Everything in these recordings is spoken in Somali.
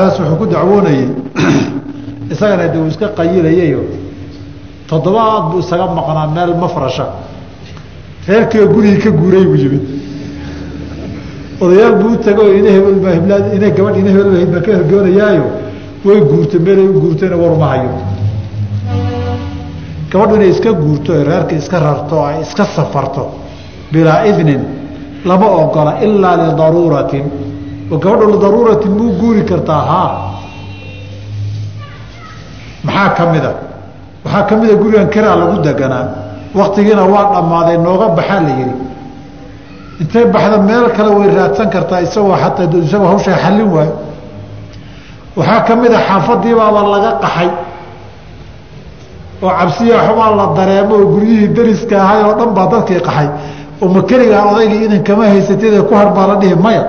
dhexdaas wuxuu ku dacwoonayey isagana de uu iska qayilayayo. Toddobaad buu isaga maqnaa meel mafrasha reerkiioo gurigii ka guuray buu yimid. Odayaal buu tago ina gabadh ina hebelba baa ka hergoonayaayo way guurtay meelay u guurtayna waruma gabadhu inay iska guurto oy reerka iska rarto o ay iska safarto bilaa idnin lama ogola ilaa lidaruuratin oo gabadhu lidaruuratin muu guuri kartaa haa maxaa ka mida waxaa ka mida gurigan kiraa lagu deganaa waktigiina waa dhammaaday nooga baxaa la yihi intay baxda meel kale way raadsan kartaa isagoo ataa isagoo hawshaa xallin waayo. Waxaa ka mid a xaafadiibaaba laga qaxay oo cabsiya xubaa la dareemo oo guryihii dariska ahay oo dhan baa dadkii qaxay. Oo makeligaa odaygii inan kama haysatid ku harbaa la dhihi maya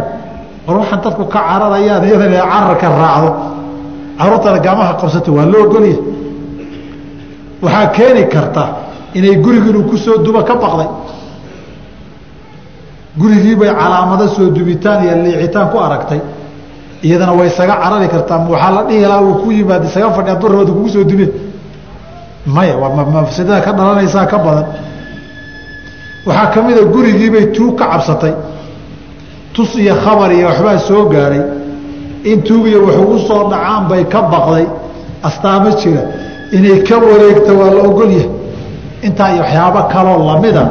war waxaan dadku ka cararayaan iyadan inay cararka raacdo. Caruurtana gacmaha qabsato waa loo ogolya waxaa keeni karta inay gurigiinu ku soo duba ka baqday. Gurigiibay calaamado soo dubitaan iyo liicitaan ku aragtay. Iyadana way isaga carari kartaa waxaa la dhihi lahaa uu ku yimaad isaga fadhi hadduu rabada kugu soo dube maya waa mafsadada ka dhalanaysaa ka badan. Waxaa ka mida gurigiibay tuug ka cabsatay tus iyo khabar iyo waxbaa soo gaadhay in tuugiyo wax ugu soo dhacaan bay ka baqday. Astaamo jira. Inay ka wareegto waa la ogolyahay intaa iyo waxyaabo kaloo lamida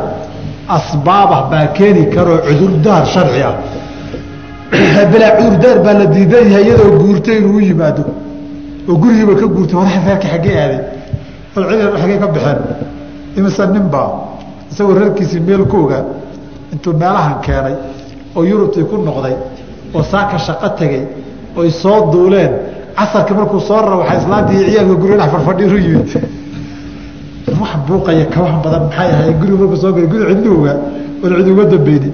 asbaabah baa keeni karoo cudurdaar sharci ah. Bilaa cudurdaar baa la diidan yahay iyadoo guurtay inuu u yimaado. Oo gurigiiba ka guurtay war reerka xaggee aaday war cid xaggee ka baxeen imise nin baa isagoo reerkiisii meel ku ogaa intuu meelahan keenay oo yurubtii ku noqday oo saaka shaqo tegey oy soo duuleen. Casarkii markuu soo rara waxaa islaantii ciyaalka guriga dhex farfadhiiru yimid wax buuqaya kabaha badan maxay ahay guriga markuu soo galay guri ogaa oon cid uga dambeynin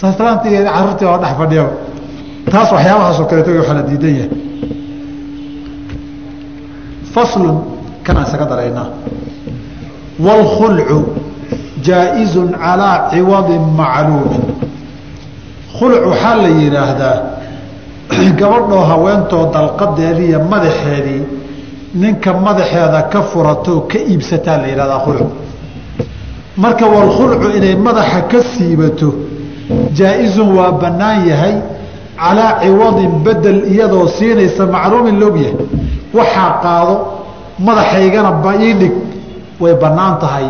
saslaantii carruurtii oo dhex fadhiyaba taas waxyaabahaasoo kaleeto waxaa la diidan yahay. Faslun kanaan isaga daraynaa wاlkhulcu jaa-izu calىa ciwadi macluumin khulc waxaa la yidhaahdaa gabadhoo haweentoo dalqadeediiyo madaxeedii ninka madaxeeda ka furatoo ka iibsataa la yidhahdaa khulc marka walkhulcu inay madaxa ka siibato jaa-izun waa bannaan yahay calaa ciwadin bedel iyadoo siinaysa macluumin loogyahay waxaa qaado madaxaygana ba ii dhig way bannaan tahay.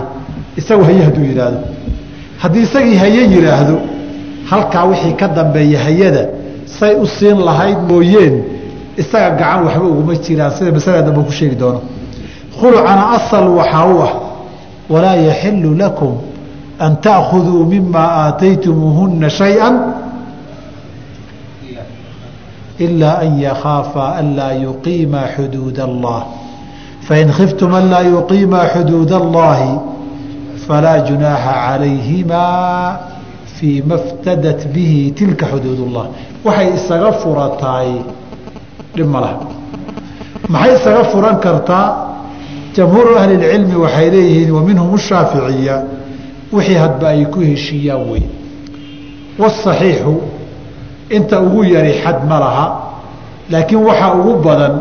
Isagu haye hadduu yidhaahdo. Haddii isagii haye yidhaahdo halkaa wixii ka dambeeya hayada say u siin lahayd mooyeen isaga gacan waxba uguma jiraan sida masalada dambe ku sheegi doono khulcana asal waxaa u ah walaa yaxilu lakum an taأkhuduu mima aataytumuuhuna shayئa ilaa an yakaafa anlaa yuqiima xuduud اllah fain khiftum anlaa yuqiima xuduud اllahi falaa junaaxa calayhimaa fii ma ftadat bihi tilka xuduudullah. Waxay isaga furataay dhib maxay isaga furan kartaa jamhuuru ahli اlcilmi waxay leeyihiin wa minhum wixii hadba ay ku heshiiyaan wey. Wاsaxiixu inta ugu yari xad ma laha. Laakiin waxaa ugu badan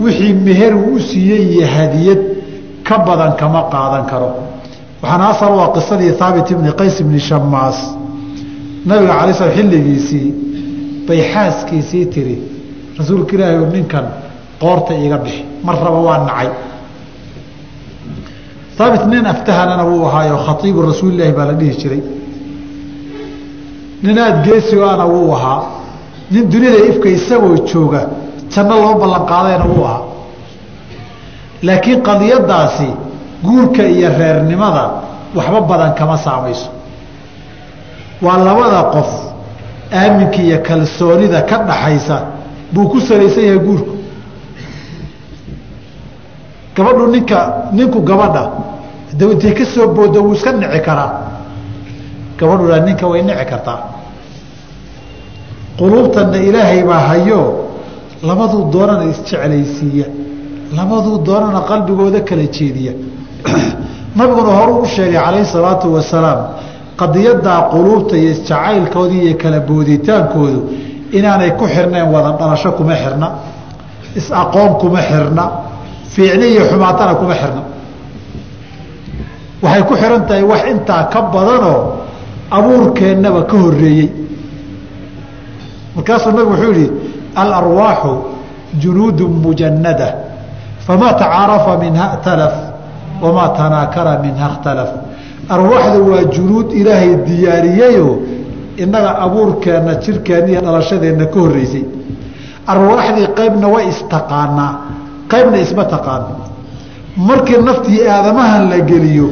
wixii meher uu u siiyey iyo hadiyad ka badan kama qaadan karo. Waxaana asal waa qisadii haabit ibni qays ibni shamaas nabiga alay slam xilligiisii bay xaaskiisii tiri rasuulka ilaahi o ninkan qoorta iga bixi mar raba waa nacay. Haabit nin aftahanana wuu ahaayo khaiibu rasuulilaahi baa la dhihi jiray. Nin aada geesi ana wuu ahaa. Nin duniyada ifka isagoo jooga janno loo ballan qaadayna wuu ahaa. Laakiin qadiyadaasi guurka iyo reernimada waxba badan kama saamayso waa labada qof aaminka iyo kalsoonida ka dhaxaysa buu ku salaysan yahay guurku gabadhu ninka ninku gabadha da intay ka soo booda wuu iska nici karaa. Gabadhuna ninka way nici kartaa. Quluubtanna ilaahay baa hayo labaduu doonana isjeclaysiiya labaduu doonana qalbigooda kala jeediya. Nabiguna horuu u sheegay calayhi salaatu wasalaam qadiyadaa quluubta iyo isjacaylkoodii iyo kala booditaankoodu inaanay ku xirnayn wada dhalasho kuma xirna is-aqoon kuma xirna fiicni iyo xumaatana kuma xirna. Waxay ku xihan tahay wax intaa ka badanoo abuurkeennaba ka horeeyey markaasuu nabigu wuxuu yihi alarwaaxu junuudu mujanada famaa tacaarafa minha اtalaf wamaa tanaakara minha اkhtalaf arwaaxda waa junuud ilaahay diyaariyeyo innaga abuurkeenna jirkeenna iyo dhalashadeenna ka horreysay. Arwaaxdii qaybna way istaqaanaa qaybna isma taqaano markii naftii aadamahan la geliyo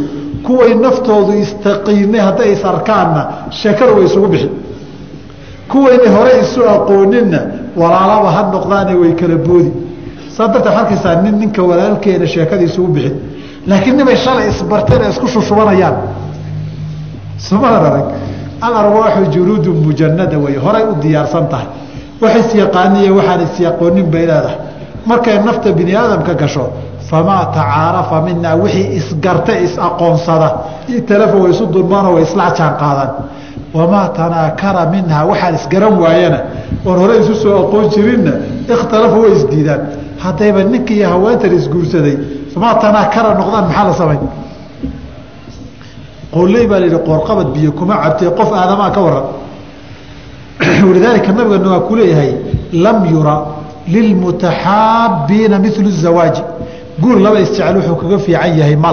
kuway naftoodu istaqiimay hadday is arkaanna sheekada way isugu bixi. Kuwayna hore isu aqooninna walaalaba ha noqdaane way kala boodi. Saa darteed arkaysaa nin ninka walaalkeena sheekada isugu bixin laakiin nimay shalay isbarteen ee isku shushubanayaan somaan arag alarwaaxu junuudu mujanada wey horay u diyaarsan tahay. Wax isyaqaaniye waxaan isyaqoonin bay leedahay. Markay nafta bini aadamka gasho famaa tacaarafa minaa wixii isgarta is-aqoonsada italafa way isu dulmaanoo way isla qaadaan wamaa tanaakara minhaa waxaan isgaran waayana. Oon hore isu soo aqoon jirinna ikhtalafa way isdiidaan haddayba ninka iyo haweentan isguursaday famaa tanaakara noqdaan maxaa la samay qooley baa layihi qoorqabad biyo kuma cabtee qof aadamaa ka waran walidaalika nabigana waa ku lam yura lilmutaxaabiina milu zawaaji guur laba isjecel wuxuu kaga fiican yahay ma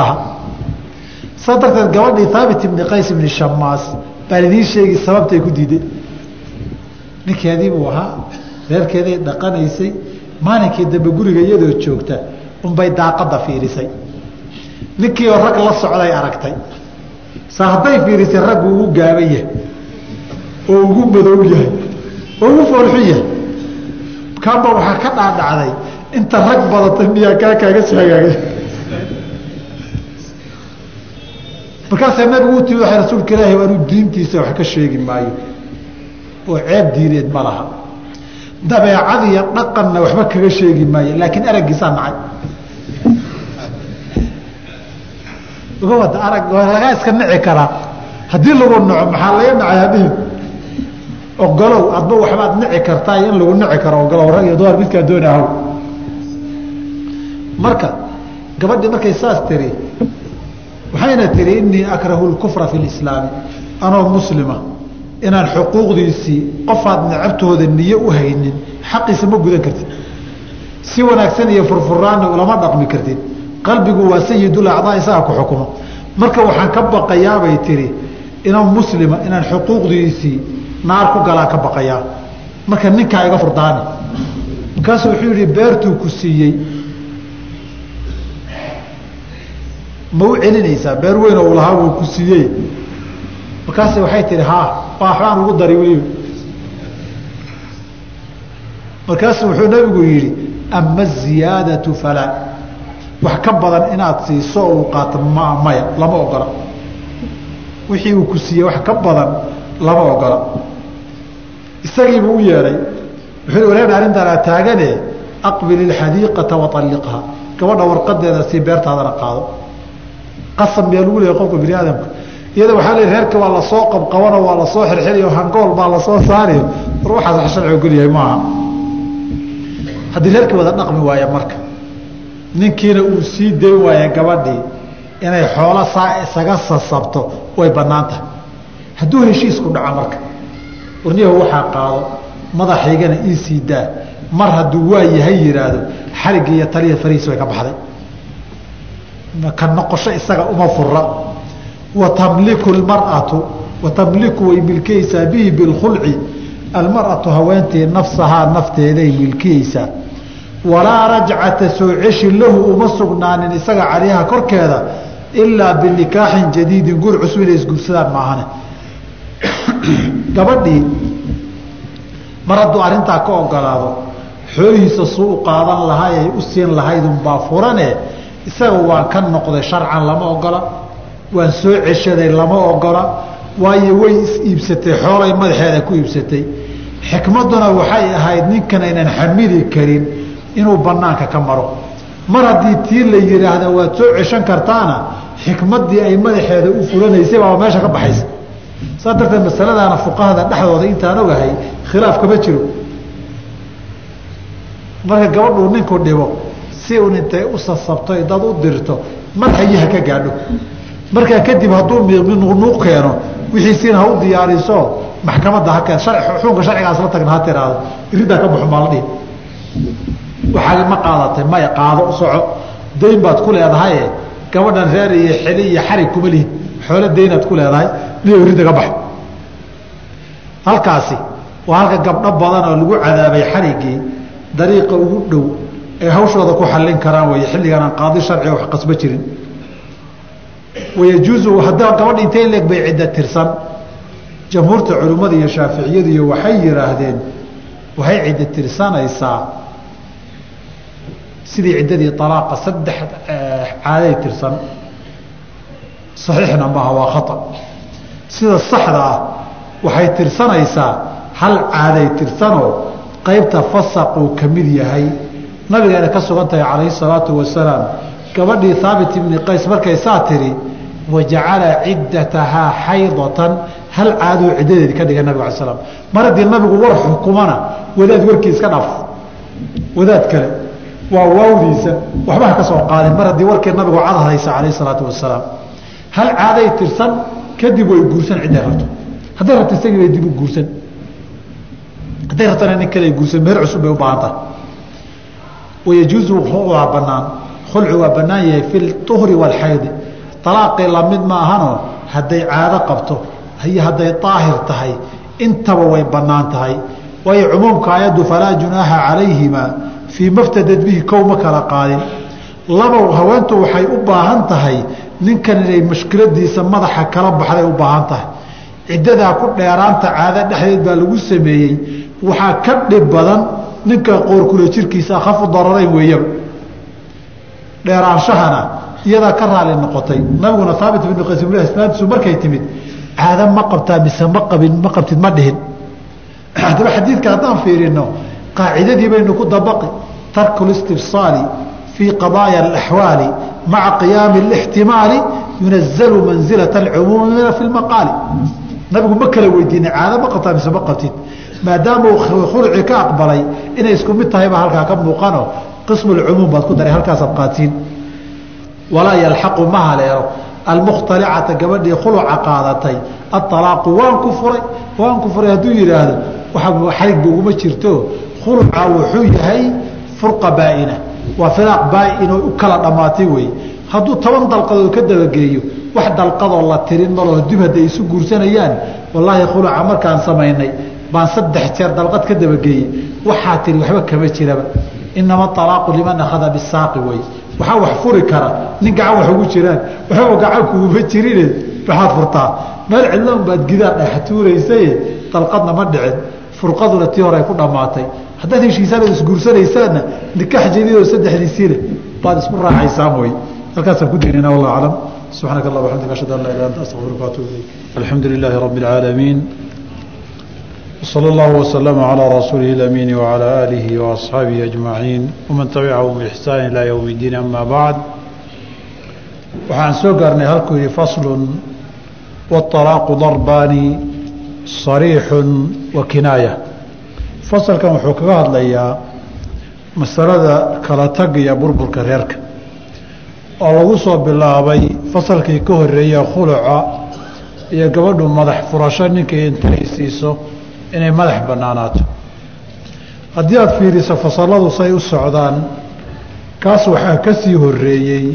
saa darteed gabadhii haabit ibni qays ibni shamaas baan idiin sheegi sababtay ku diiday ninkeedii buu ahaa reerkeeday dhaqanaysay maalinkii dambe guriga iyadoo joogta unbay daaqada fiirisay. Ninkii oo rag la socday aragtay sa hadday fiirisay raggu ugu gaaban yahay oo ugu madow yahay oo ugu foolxun yahay kaanba waxaa ka dhaadhacday inta rag badatay miyaa kaa kaaga soo hagaagay. Markaasaa nabigu u timi waay rasuulka ilaahi waanu diintiisa wax ka sheegi maayo oo ceeb diineed ma laha. Dabeecad iyo dhaqanna waxba kaga sheegi maayo laakiin araggiisaa nacay arag lagaa iska nici karaa. Haddii lagu naco maxaa laga nacay hadhihin ogolow adba waxbaad nici kartaa in lagu nici karo ogolow rag iyo dumar midkaa dooni ahow marka gabadhii markay saas tiri waxayna tihi inii akrahu lkufra fi lislaami anoo muslima inaan xuquuqdiisii qofaad necabtooda niyo u haynin xaqiisa ma gudan kartid. Si wanaagsan iyo furfuraanna ulama dhaqmi kartid qalbigu waa sayidul acdaa isagaa ku xukumo. Marka waxaan ka baqayaabay tihi inaan muslima inaan xuquuqdiisii naar ku galaan ka baqayaa. Marka ninkaa iga furdaani. Markaasuu wuxuu yihi beertuu ku siiyey. Ma u celinaysaa beer weyn oo lahaa wuu ku siiyey. Markaas waxay tihi haa waxbaan ugu dari weliba markaasu wuxuu nabigu yidhi ama ziyaadatu falaa wax ka badan inaad siiso uu qaato ma maya lama ogola. Wixii uu ku siiyey wax ka badan lama ogola. Isagiibuu u yeedhay wuxuu wareer arrintaanaa taagane aqbil ilxadiiqata waaliqha gabadha warqadeeda sii beertaadana qaado. Qasab miyaa lagu leeyahy qofka bini aadamka. Iyada waxaa le reerka waa la soo qabqabano waa la soo xirxiriyo hangool baa la soo saariyo. War waxaas wax sharci ogolyahay maaha. Haddii reerkii wada dhaqmi waaya marka ninkiina uu sii dayn waaya gabadhii inay xoolo saa isaga sasabto way bannaan tahay. Hadduu heshiisku dhaco marka warniyahu waxaa qaado madaxaygana ii sii daa. Mar hadduu waa yahay yihaahdo xarigii iyo taliya farihiis way ka baxday. Ka noqosho isaga uma fura watamliku maratu watamliku way milkiyeysaa bihi bilkhulci. Almaratu haweentii nafsahaa nafteeday milkiyeysaa walaa rajcata soo ceshi lahu uma sugnaanin isaga calyaha korkeeda ilaa binikaaxin jadiidin guur cusub inay isguursadaan maahane. Gabadhii mar hadduu arrintaa ka ogolaado xoolihiisa suu u qaadan lahaa ay u siin lahaydunbaa furane isaga waan ka noqday sharcan lama ogola waan soo ceshaday lama ogola waayo way is iibsatay xoolay madaxeeda ku iibsatay. Xikmadduna waxay ahayd ninkan aynan xamili karin inuu banaanka ka maro. Mar haddii tii la yihaahda waad soo ceshan kartaana xikmaddii ay madaxeeda u fulanaysay baaba meesha ka baxaysa. Saa darteed masaladaana fuqahada dhexdooda intaan ogahay khilaaf kama jiro. Marka gabadhuu ninku dhibo si un intay u sasabto dad u dirto madxayiha ka gaadho. Markaa kadib hadduu miiqminuuq keeno wixiisiina ha u diyaariso maxkamadda ha keen xukunka sharcigaas la tagna ha tiraahdo iriddaa ka baxo maa waxaa ma qaadatay? Maya qaado soco. Dayn baad ku leedahaye gabadhan reer iyo xeli iyo xarig kuma lihid xoolo daynaad ku leedahay ka baxo halkaasi waa halka gabdho badan oo lagu cadaabay xariggii dariiqa ugu dhow ay hawshooda ku xallin karaan wey xilligan aan qaadi sharciga wax qasbo jirin. Wayajuuzu haddaa gabadha intay leeg bay cidda tirsan. Jamhuurta culimmada iyo shaaficiyadu waxay yidhaahdeen waxay cidda tirsanaysaa sidii ciddadii alaaqa saddex caaday tirsan saxiixna maaha waa khata. Sida saxda ah waxay tirsanaysaa hal caaday tirsanoo qaybta fasaquu ka mid yahay. Nabigeena ka sugan tahay calayhi salaatu wasalaam gabadhii haabit ibni qays markay saa tiri wajacala ciddatahaa xaydatan. Hal caadoo ciddadeedi ka dhigay nabig ala slam mar haddii nabigu war xukumana wadaad warkii iska dhaaf wadaad kale waa waawdiisa waxba ha ka soo qaadin mar haddii warkii nabigu cadhaysa calayhi salaatu wasalaam hal caaday tirsan kadib way guursan cidday rabto. Hadday rabto isagii bay dib u guursan. Hadday rabtana nin kale guursan meher cusub bay u baahan tahay. Wayajuuzu waa banaan khulcu waa banaan yahay fi uhri waalxaydi alaaqii la mid ma ahanoo hadday caado qabto iyo hadday daahir tahay intaba way bannaan tahay. Waayo cumuumka ayaddu falaa junaaha calayhima fii maftadad bihi kow kala qaadin. Laba haweentu waxay u baahan tahay ninkan inay mashkiladiisa madaxa kala baxday u baahan tahay. Ciddadaa ku dheeraanta caado dhexdeed baa lagu sameeyey. Waxaa ka dhib badan ninka qoorkula jirkiisa akhafu dararayn weeyaba dheeraanshahana iyadaa ka raali noqotay. Nabiguna haabit bn qaysmlaisnaadisu markay timid caado ma qabtaa mise ma qabin ma qabtid ma dhihin. Haddaba xadiidka haddaan fiirino qaacidadii baynu ku dabaqi tarku listifsaali fii qadaaya alaxwaali maca qiyaami اlاxtimaali yunazalu manzilaة اcumuumi fi maqaali nabigu ma kala weydiinay caado ma qabtaa mise ma qabtid maadaama uu khulci ka aqbalay inay isku mid tahay baa halkaa ka muuqano qismu lcumuum baad ku daray halkaasaad qaadsiin walaa yalxaqu ma haleelo almukhtalicata gabadhii khuluca qaadatay aalaaqu waan ku furay waan ku furay hadduu yidhaahdo xarigba uguma jirto khuluca wuxuu yahay furqa baaina. Waa firaaq baainoo u kala dhammaatay wey hadduu toban dalqadood ka dabageeyo wax dalqadoo la tirin maloo dib hadday isu guursanayaan wallaahi khuluca markaan samaynay baan saddex jeer dalqad ka dabageeyey. Waxaa tiri waxba kama jiraba. Inama alaaqu liman akhada bisaaqi wey waxaa wax furi kara nin gacan wax ugu jiraan waxba gacan kuguma jirine waxaad furtaa. Meel cidlan baad gidaa dhextuuraysaye dalqadna ma dhicin. Furqaduna tii hore ku dhammaatay haddaad heshiisaan ad isguursanaysaanna nikaax jadiidoo saddexdiisiile baad isku raacaysaan wey halkaasaan ku daynana wallah aclam subxaanaka allah waxamdika ashhadu an laa ilaha anta astaqfiruka waatuub ilayk alxamdu lilaahi rabbi alcaalamiin وصلى الله وسلم على رسوله الأمين وعلى آله وأصحابه أجمعين ومن تبعهم بإحسان إلى يوم الدين أما بعد waxaan soo gaarnay halkuu yihi fasl wالطalaaqu darbaani صariix wa kinaaya fasalkan wuxuu kaga hadlayaa masalada kala tag iyo burburka reerka oo lagu soo bilaabay fasalkii ka horreeya khuluca iyo gabadhu madax furasho ninkii intay siiso inay madax banaanaato haddii aada fiiriso fasaladu say u socdaan kaas waxaa ka sii horeeyey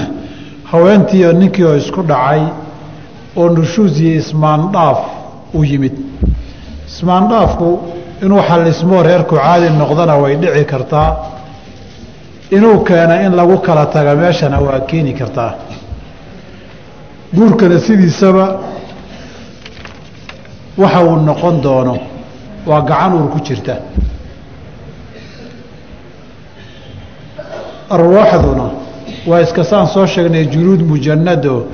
haweentiiyo ninkii oo isku dhacay oo nushuus iyo ismaandhaaf u yimid. Ismaandhaafku inuu xallismoo reerku caadi noqdana way dhici kartaa. Inuu keena in lagu kala taga meeshana waa keeni kartaa. Guurkana sidiisaba waxa uu noqon doono waa gacan uur ku jirta. Arwaaxduna waa iska saan soo sheegnay junuud mujanado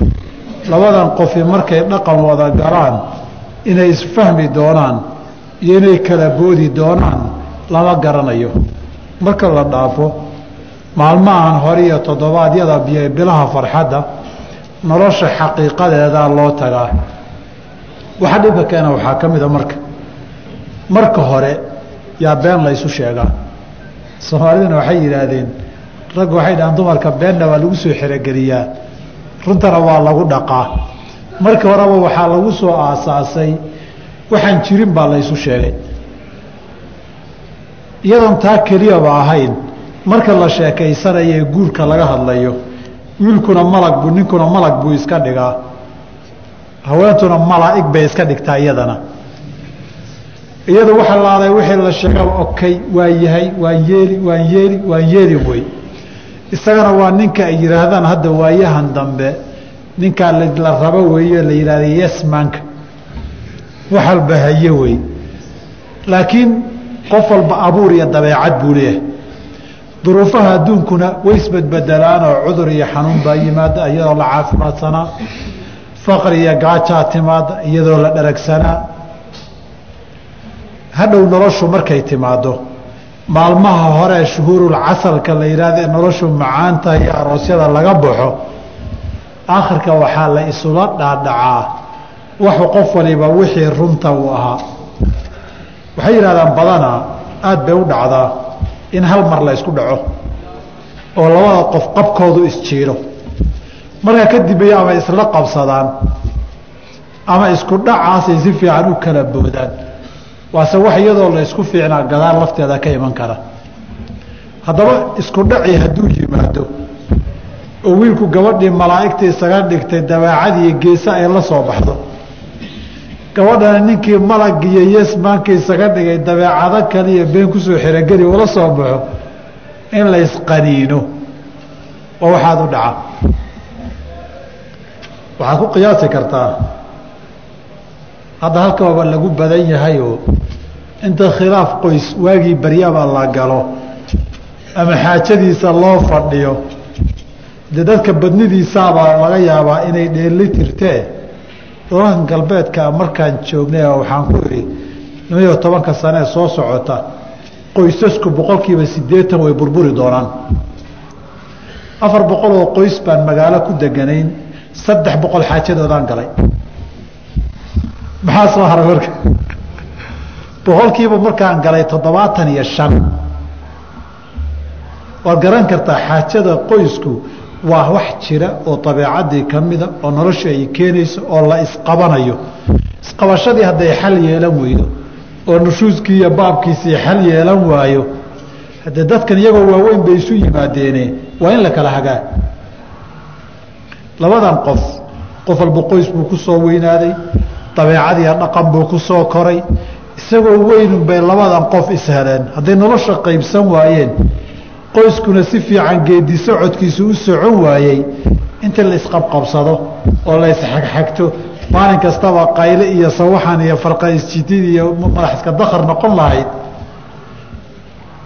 labadan qofi markay dhaqan wada galaan inay isfahmi doonaan iyo inay kala boodi doonaan lama garanayo. Marka la dhaafo maalmahan hore iyo toddobaadyada bilaha farxadda nolosha xaqiiqadeedaa loo tagaa. Waxa dhibka keena waxaa ka mida marka. Marka hore yaa been la ysu sheegaa. Soomaaliduna waxay yidhaahdeen raggu waxay dhahaan dumarka beenna waa lagu soo xerogeliyaa runtana waa lagu dhaqaa. Markii horeba waxaa lagu soo aasaasay waxaan jirin baa laysu sheegay. Iyadoon taa keliyaba ahayn marka la sheekaysanayo ee guurka laga hadlayo wiilkuna malag buu ninkuna malag buu iska dhigaa. Haweentuna malaa'ig bay iska dhigtaa iyadana. Iyadu waxa laaday wixii la sheegaba okay waan yahay waan yeeli waan yeeli waan yeeli wey. Isagana waa ninka ay yidhaahdaan hadda waayahan dambe ninkaa la rabo weeye la yidhahda yesmanka wax walba haye wey. Laakiin qof walba abuur iyo dabeecad buu leeyahay. Duruufaha adduunkuna way isbedbedelaan oo cudur iyo xanuun baa yimaada iyadoo la caafimaadsanaa. Faqri iyo gaajaa timaada iyadoo la dharagsanaa. Hadhow noloshu markay timaado maalmaha hore shuhuurul casalka la yidhahda noloshu macaanta iyo aroosyada laga baxo aakhirka waxaa la isula dhaadhacaa waxu qof waliba wixii runta uu ahaa. Waxay yidhahdaan badanaa aada bay u dhacdaa in hal mar la ysku dhaco oo labada qof qabkoodu isjiiro markaa kadibay ama isla qabsadaan ama isku dhacaasay si fiican u kala boodaan. Waase wax iyadoo la isku fiicnaa gadaal lafteeda ka iman kara. Haddaba isku dhaci hadduu yimaado oo wiilku gabadhii malaa'igta isaga dhigtay dabeecadiiyo geesa ay la soo baxdo gabadhana ninkii malag iyo yesmaanka isaga dhigay dabeecado kaliya been ku soo xerogeli ula soo baxo in la isqaniino oo waxaad u dhaca. Waxaad ku qiyaasi kartaa. Hadda halkababa lagu badan yahayoo inta khilaaf qoys waagii baryaba la galo ama xaajadiisa loo fadhiyo dee dadka badnidiisaabaa laga yaabaa inay dheeli tirtee dolakan galbeedka markaan joognay waxaan ku idhi laba-iyo tobanka sanee soo socota qoysasku boqolkiiba siddeetan way burburi doonaan. Afar boqol oo qoys baan magaalo ku deganayn saddex boqol xaajadoodaan galay. Maxaa soo haray marka? Boqolkiiba markaan galay toddobaatan iyo shan. Waad garan kartaa xaajada qoysku waa wax jira oo dabeecadii ka mida oo nolosha ay keenayso oo la isqabanayo. Isqabashadii hadday xal yeelan weydo oo nushuuskii iyo baabkiisii xal yeelan waayo haddee dadkan iyagoo waaweyn bay isu yimaadeene waa in la kala hagaa. Labadan qof qof walba qoys buu ku soo weynaaday dabeecadiiyo dhaqan buu ku soo koray isagoo weynun bay labadan qof isheleen hadday nolosha qaybsan waayeen qoyskuna si fiican geedi socodkiisu u socon waayey. Inta la isqabqabsado oo la isxagxagto maalin kastaba qayle iyo sawaxan iyo farqa isjidid iyo madax iska dakar noqon lahayd.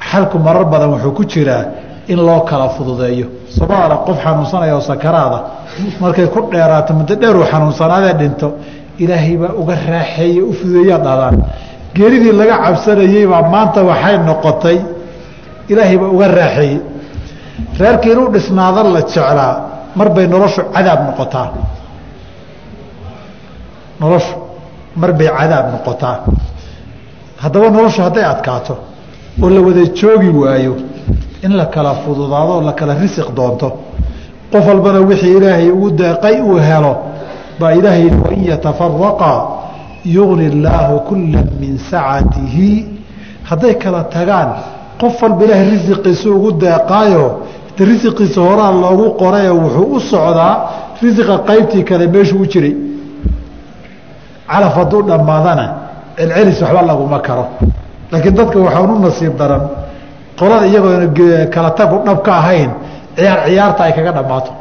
Xalku marar badan wuxuu ku jiraa in loo kala fududeeyo. Somaala qof xanuunsanaya oo sakaraada. Markay ku dheeraato muddo dheeruu xanuunsanaadee dhinto ilaahay baa uga raaxeeye u fududeeyaa dhahdaan geeridii laga cabsanayey baa maanta waxay noqotay ilaahay baa uga raaxeeyey reerkii inuu dhisnaada la jeclaa mar bay noloshu cadaab noqotaa. Noloshu mar bay cadaab noqotaa. Haddaba noloshu hadday adkaato oo la wada joogi waayo in la kala fududaado oo la kala risiq doonto qof walbana wixii ilaahay ugu deeqay uu helo baa ilaahay wain yatafaraqaa yugni illaahu kula min sacatihi. Hadday kala tagaan qof walba ilaahay risiqiisa ugu deeqaayo risiqiisa horaa loogu qoraye wuxuu u socdaa risiqa qaybtii kale meeshuu u jiray. Calaf hadduu dhammaadana celcelis waxba laguma karo. Laakiin dadka waxaan u nasiib daran qolada iyagoona kala tagu dhab ka ahayn ciyaar ciyaarta ay kaga dhammaato.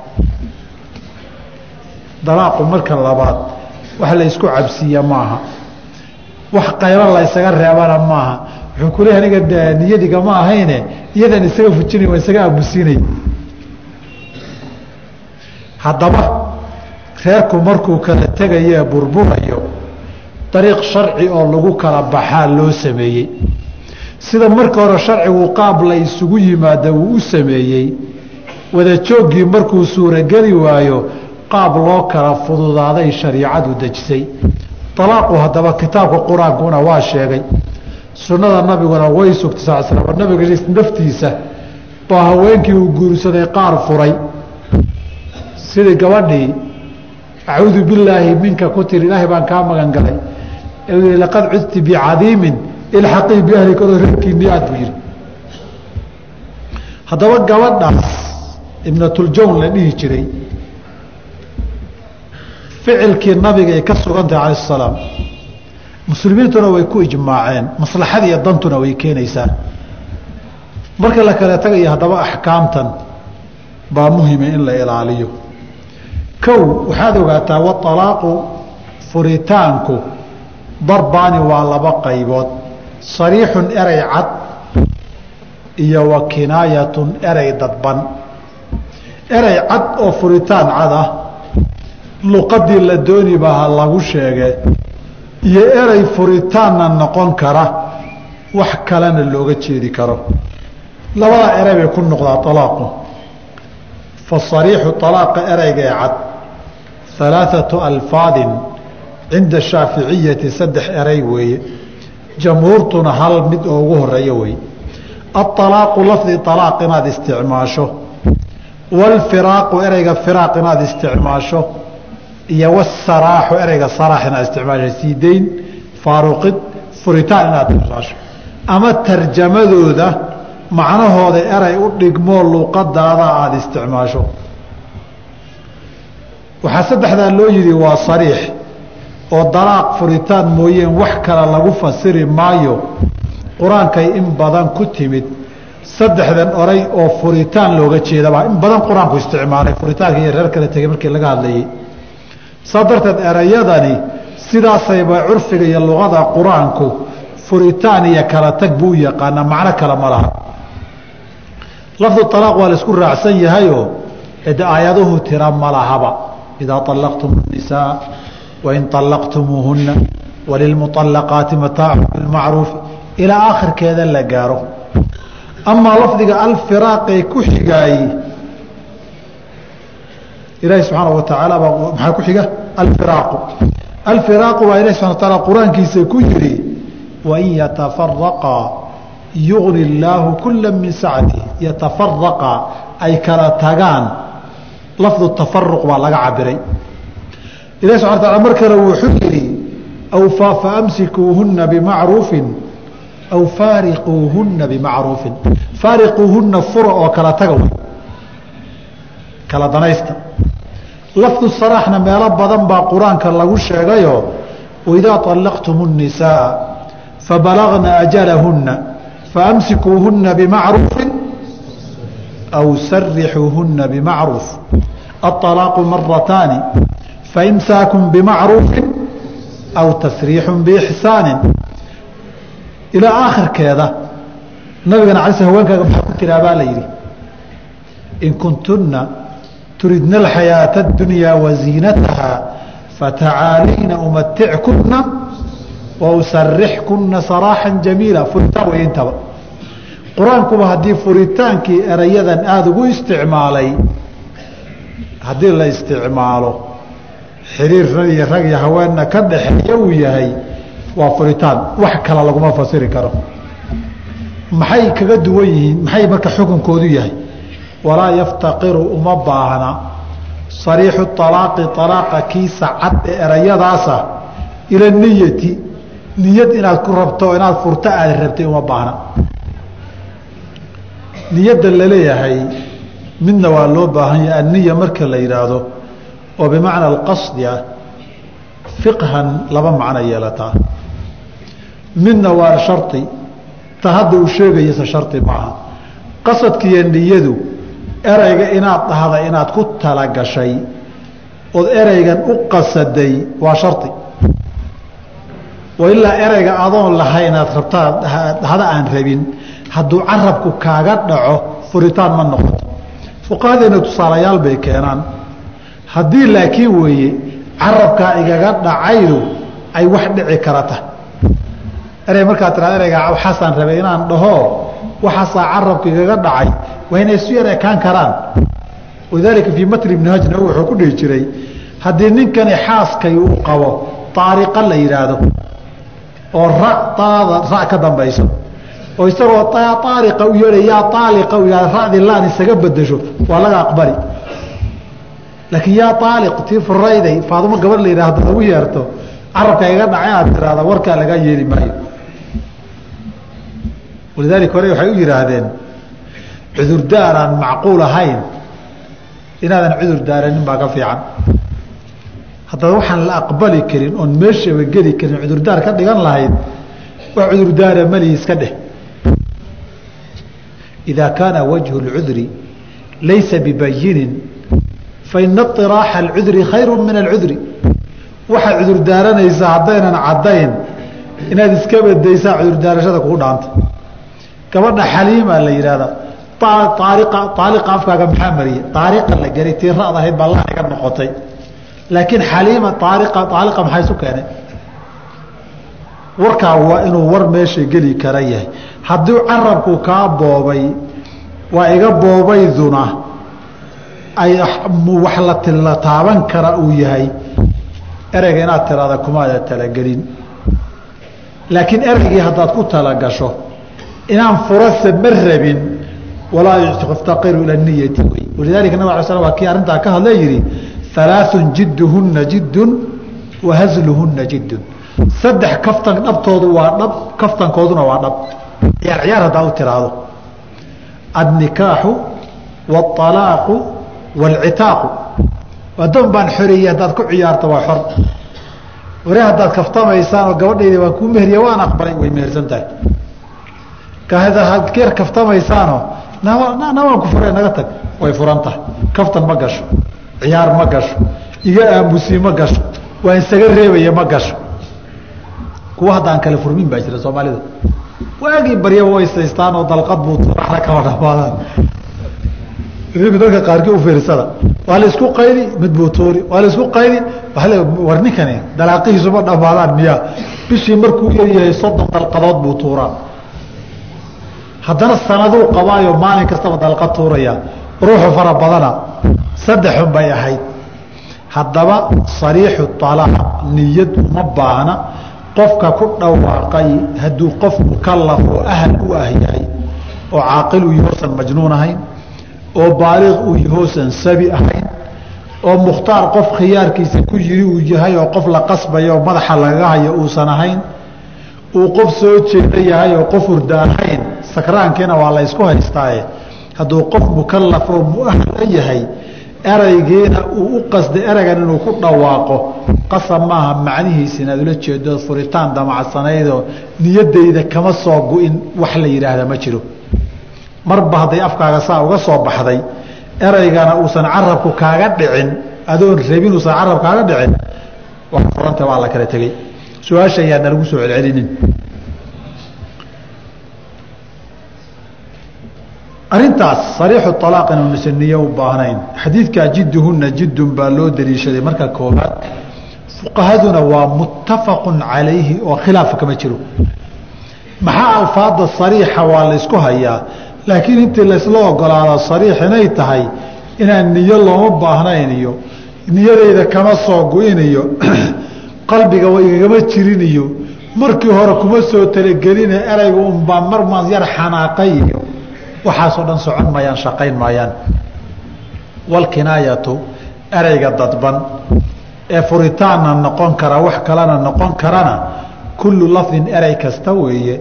Dalaaqu marka labaad wax la ysku cabsiiya maaha. Wax qaylo la ysaga reebana maaha wuxuu ku leeyahy aniga niyadiga ma ahayne iyadan isaga fujinay waa isaga aamusiinay haddaba reerku markuu kala tegayo ee burburayo dariiq sharci oo lagu kala baxaa loo sameeyey. Sida marka hore sharcigu qaab la isugu yimaada uu u sameeyey. Wadajooggii markuu suurogeli waayo qaab loo kala fududaaday shariicadu dejisay. Alaaqu haddaba kitaabka qur'aankuna waa sheegay sunnada nabiguna way sugtay sal slam nabiga naftiisa baa haweenkii uu guursaday qaar furay. Sidii gabadhii acuudu billaahi minka ku tiri ilaahay baan kaa magan galay. I laqad cudti bicadiimin ilxaqii biahlika odoo reerkiinii aad buu yihi haddaba gabadhaas ibnatuljawn la dhihi jiray. Ficilkii nabiga ay ka sugantahay cala salaam muslimiintuna way ku ijmaaceen maslaxada iyo dantuna way keenaysaa. Marka la kale tagayo haddaba axkaamtan baa muhima in la ilaaliyo. Kow waxaad ogaataa waalaaqu furitaanku darbaani waa laba qaybood. Sariixun erey cad iyo wa kinaayatun erey dadban. Erey cad oo furitaan cad ah luqadii la dooni baa ha lagu sheege iyo erey furitaanna noqon kara wax kalena looga jeedi karo. Labada erey bay ku noqdaa alaaqu fasariixu alaaqa ereyga ee cad alaaثatu alfaadin cinda shaaficiyati saddex erey weeye. Jamhuurtuna hal mid oo ugu horeeyo wey aalaaqu lafdi alaaq inaad isticmaasho. Wاlfiraaqu ereyga firaaq inaad isticmaasho iyo wsaraaxu ereyga saraax inaad isticmaasho siideyn faaruqid furitaan inaad isticmaasho ama tarjamadooda macnahooda erey u dhigmoo luuqadaada aada isticmaasho. Waxaa saddexdaa loo yidhi waa sariix oo dalaaq furitaan mooyeen wax kale lagu fasiri maayo. Qur'aankay in badan ku timid. Saddexdan oray oo furitaan looga jeedaba in badan qur'aanku isticmaalay furitaanka iyo reer kale tegey markii laga hadlayay saa darteed erayadani sidaasayba curfiga iyo luqada qur-aanku furitaan iyo kala tag buu u yaqaanaa macno kale ma laha lafdu alaaq waa la isku raacsan yahayoo de aayaduhu tira ma lahaba idaa طalaqtum الnisaa wain طalaqtumuuhuna walilmuطalaqaati mataacu bilmacruufi ilaa aakhirkeeda la gaaro amaa lafdiga alfiraaqee ku xigaayey ilaahi subxaana wa tacaala baa maxaa ku xiga? Alfiraaqu. Alfiraaqu baa ilahi subana wataala qur'aankiisa ku yihi wain yatafaraqaa yugni illaahu kula min sacati yatafaraqaa ay kala tagaan. Lafdu tafaruq baa laga cabiray ilahi subana wataala mar kale wuxuu yihi aw faamsikuuhuna bimacruufin. Aw faariquuhuna bimacruufin. Faariquuhuna fura oo kala taga kala danaysta lafdu saraaxna meelo badan baa qur-aanka lagu sheegayo waidaa طalaqtum الnisaaa fabalagna ajalahuna faamsikuuhuna bimacruufi aw sarixuuhuna bimacruuf aلطalaaqu marataani faimsaakum bimacruufi aw tasriixu bixsaani ilaa aakhirkeeda nabigana ala sl haweenkaaga maxaa ku tiraa baa la yidhi in kuntuna turidna alxayaaةa اdunyaa waziinataha fatacaaliina umatickuna wausarixkuna saraaxa jamiila furitaan wey intaba. Qur'aankuba haddii furitaankii erayadan aada ugu isticmaalay haddii la isticmaalo xiriir rag iyo rag iyo haweenna ka dhaxeeya uu yahay waa furitaan. Wax kale laguma fasiri karo. Maxay kaga duwan yihiin? Maxay marka xukunkoodu yahay walaa yaftaqiru uma baahna. Sariixu alaaqi alaaqa kiisa cad ee erayadaasa ila niyati niyad inaad ku rabto inaad furto aada rabtay uma baahna. Niyadda la leeyahay midna waa loo baahan yahay anniya marka la yidhaahdo oo bimacna alqasdi ah fiqhan laba macno yeelataa midna waa shardi ta hadda uu sheegayasa shardi maaha qasadkiiyo niyadu ereyga inaad dhahda inaad ku talagashay ood ereygan u qasaday waa shardi ilaa ereyga adoon lahay inaad rabtaa dhahda aan rabin hadduu carabku kaaga dhaco furitaan ma noqoto. Fuqahadeena tusaalayaal bay keenaan haddii laakiin weeye carabkaa igaga dhacaydu ay wax dhici karata. Erey markaad tiraa ereyga waxaasaan rabay inaan dhaho waxaasaa carabka igaga dhacay waa inay isu yar ekaan karaan. Walidaalika fii matni ibni hajna wuxuu ku dhihi jiray haddii ninkani xaaskay uu qabo taariqa la yidhaahdo oo ra taada ra ka dambayso oo isagoo aaliqa u yeedha yaa aaliqa u yihahda ra'di laan isaga bedesho waa laga aqbali. Laakiin yaa aaliq tii furayday faadumo gabadh la yidhah hadda lagu yeerto carabka iga dhacay aad tiraahda warkaa lagaa yeeli maayo walidaalika hore waxay u yidhaahdeen cudurdaar aan macquul ahayn inaadan cudur daaranin baa ka fiican haddaba waxaan la aqbali karin oon meeshaba geli karin cudurdaar ka dhigan lahayd wax cudurdaara malihi iska dheh idaa kaana wajhu اlcudri laysa bibayinin faina iطiraaxa اlcudri khayru min alcudri waxaad cudurdaaranaysaa haddaynan caddayn inaad iska badaysaa cudurdaarashada kugu dhaanta gabadha xaliima la yidhahda aaliqa afkaaga maxaa mariye aaliqa la gelay tii ahayd baa laiga noqotay. Laakiin xaliima aaliqa aaliqa maxaa isu keenay? Warkaa waa inuu war meesha geli kara yahay. Haddii carabku kaa boobay waa iga boobayduna ay wax la taaban kara uu yahay. Ereyga inaad tiraada kumaada talagelin laakiin ereygii haddaad ku talagasho inaan furase ma rabin walaa yaftaqiru ila niyati wey walidalika nabg ala sl waa kii arrintaa ka hadla yihi alaaثun jidduhuna jiddun wa hazluhuna jiddun saddex kaftan dhabtoodu waa dhab kaftankooduna waa dhab ciyaar ciyaar haddaa u tiraahdo adnikaaxu wاطalaaqu wاlcitaaqu adoon baan xoreeyey haddaad ku ciyaarto waa xor ware haddaad kaftamaysaan oo gabadhayda waan kuu meheriya waan aqbalay way mehersan tahay keer kaftamaysaanoo na waan ku fure naga tag. Way furan tahay kaftan ma gasho. Ciyaar ma gasho. Iga aamusi ma gasho. Waa isaga reebaya ma gasho. Kuwa haddaan kale furmin baa jira soomaalida. Waagii baryaba way saystaan oo dalqad buu turaxda kala dhamaadaan dadka qaarkii ufiirsada waa la isku qaydi mid buu tuuri. Waa la isku qaydi war ninkani dalaaqihiisuma dhamaadaan miya bishii markuu yaryahay soddon dalqadood buu tuuraa haddana sanaduu qabaayo maalin kastaba dalqad tuuraya ruuxu fara badana saddexun bay ahayd. Haddaba sariixu alaaq niyad uma baahna qofka ku dhawaaqay hadduu qof mukalaf oo ahal u ah yahay oo caaqil uu yahoosan majnuun ahayn oo baaliq uu yahoosan sabi ahayn oo mukhtaar qof khiyaarkiisa ku yiri uu yahay oo qof la qasbayo oo madaxa lagaga hayo uusan ahayn uu qof soo jeeda yahay oo qof urda ahayn sakraankiina waa la ysku haystaaye. Hadduu qof mukalaf oo muahal yahay eraygiina uu u qasday ereygan inuu ku dhawaaqo qasab maaha macnihiisa inaad ula jeedo furitaan damacsanaydoo niyadayda kama soo gu-in wax la yidhaahda ma jiro. Marba hadday afkaaga saa uga soo baxday eraygana uusan carabku kaaga dhicin adoon rabin uusan carab kaaga dhicin waa furanta waa la kala tegey. Su'aasha ayaana lagu soo celcelinin arintaas sariixu alaaq inuunasan niyo u baahnayn. Xadiidkaa jidduhuna jiddun baa loo daliishaday marka koobaad fuqahaduna waa muttafaqun calayhi oo khilaafa kama jiro. Maxaa alfaada sariixa waa laysku hayaa? Laakiin intii laysla ogolaado sariix inay tahay inaan niyo looma baahnayn iyo niyadayda kama soo gu-iniyo qalbiga wa igagama jirin iyo markii hore kuma soo talageline erayga unbaa marmaan yar xanaaqay iyo waxaasoo dhan socon maayaan shaqayn maayaan walkinaayatu ereyga dadban ee furitaanna noqon kara wax kalena noqon karana kullu lafdin erey kasta weeye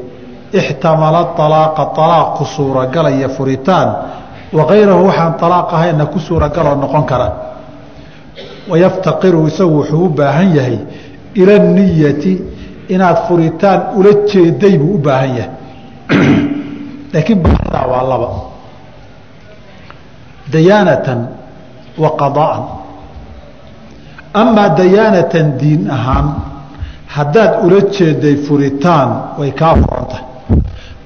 ixtamala alaaqa alaaqku suuragalaya furitaan wakayrahu waxaan alaaq ahayna ku suuragaloo noqon kara. Wayaftaqiru isagu wuxuu u baahan yahay ila niyati inaad furitaan ula jeeday buu u baahan yahay laakiin baahidaa waa laba. Dayaanatan wa qadaan. Amaa dayaanatan diin ahaan haddaad ula jeeday furitaan way kaa furantahay.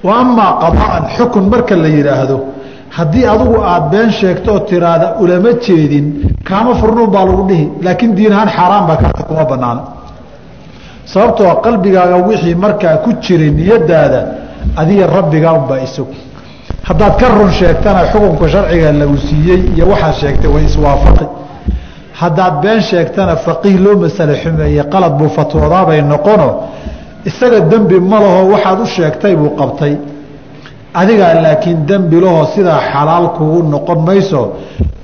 Wa amaa qadaan xukun marka la yidhaahdo haddii adigu aada been sheegtoo tiraahda ulama jeedin kaama furnuun baa lagu dhihi laakiin diin ahaan xaaraan baa kaata kuma banaana sababtoo qalbigaaga wixii markaa ku jiray niyadaada adiga rabbigaa unbaa isog haddaad ka run sheegtana xukunka sharciga lagu siiyey iyo waxaad sheegtay way iswaafaqi. Haddaad been sheegtana faqiih loo masale xumeeye qalad buu fatwoodaabay noqono. Isaga dembi ma laho waxaad u sheegtay buu qabtay. Adigaa laakiin dembi lahoo sidaa xalaal kugu noqon mayso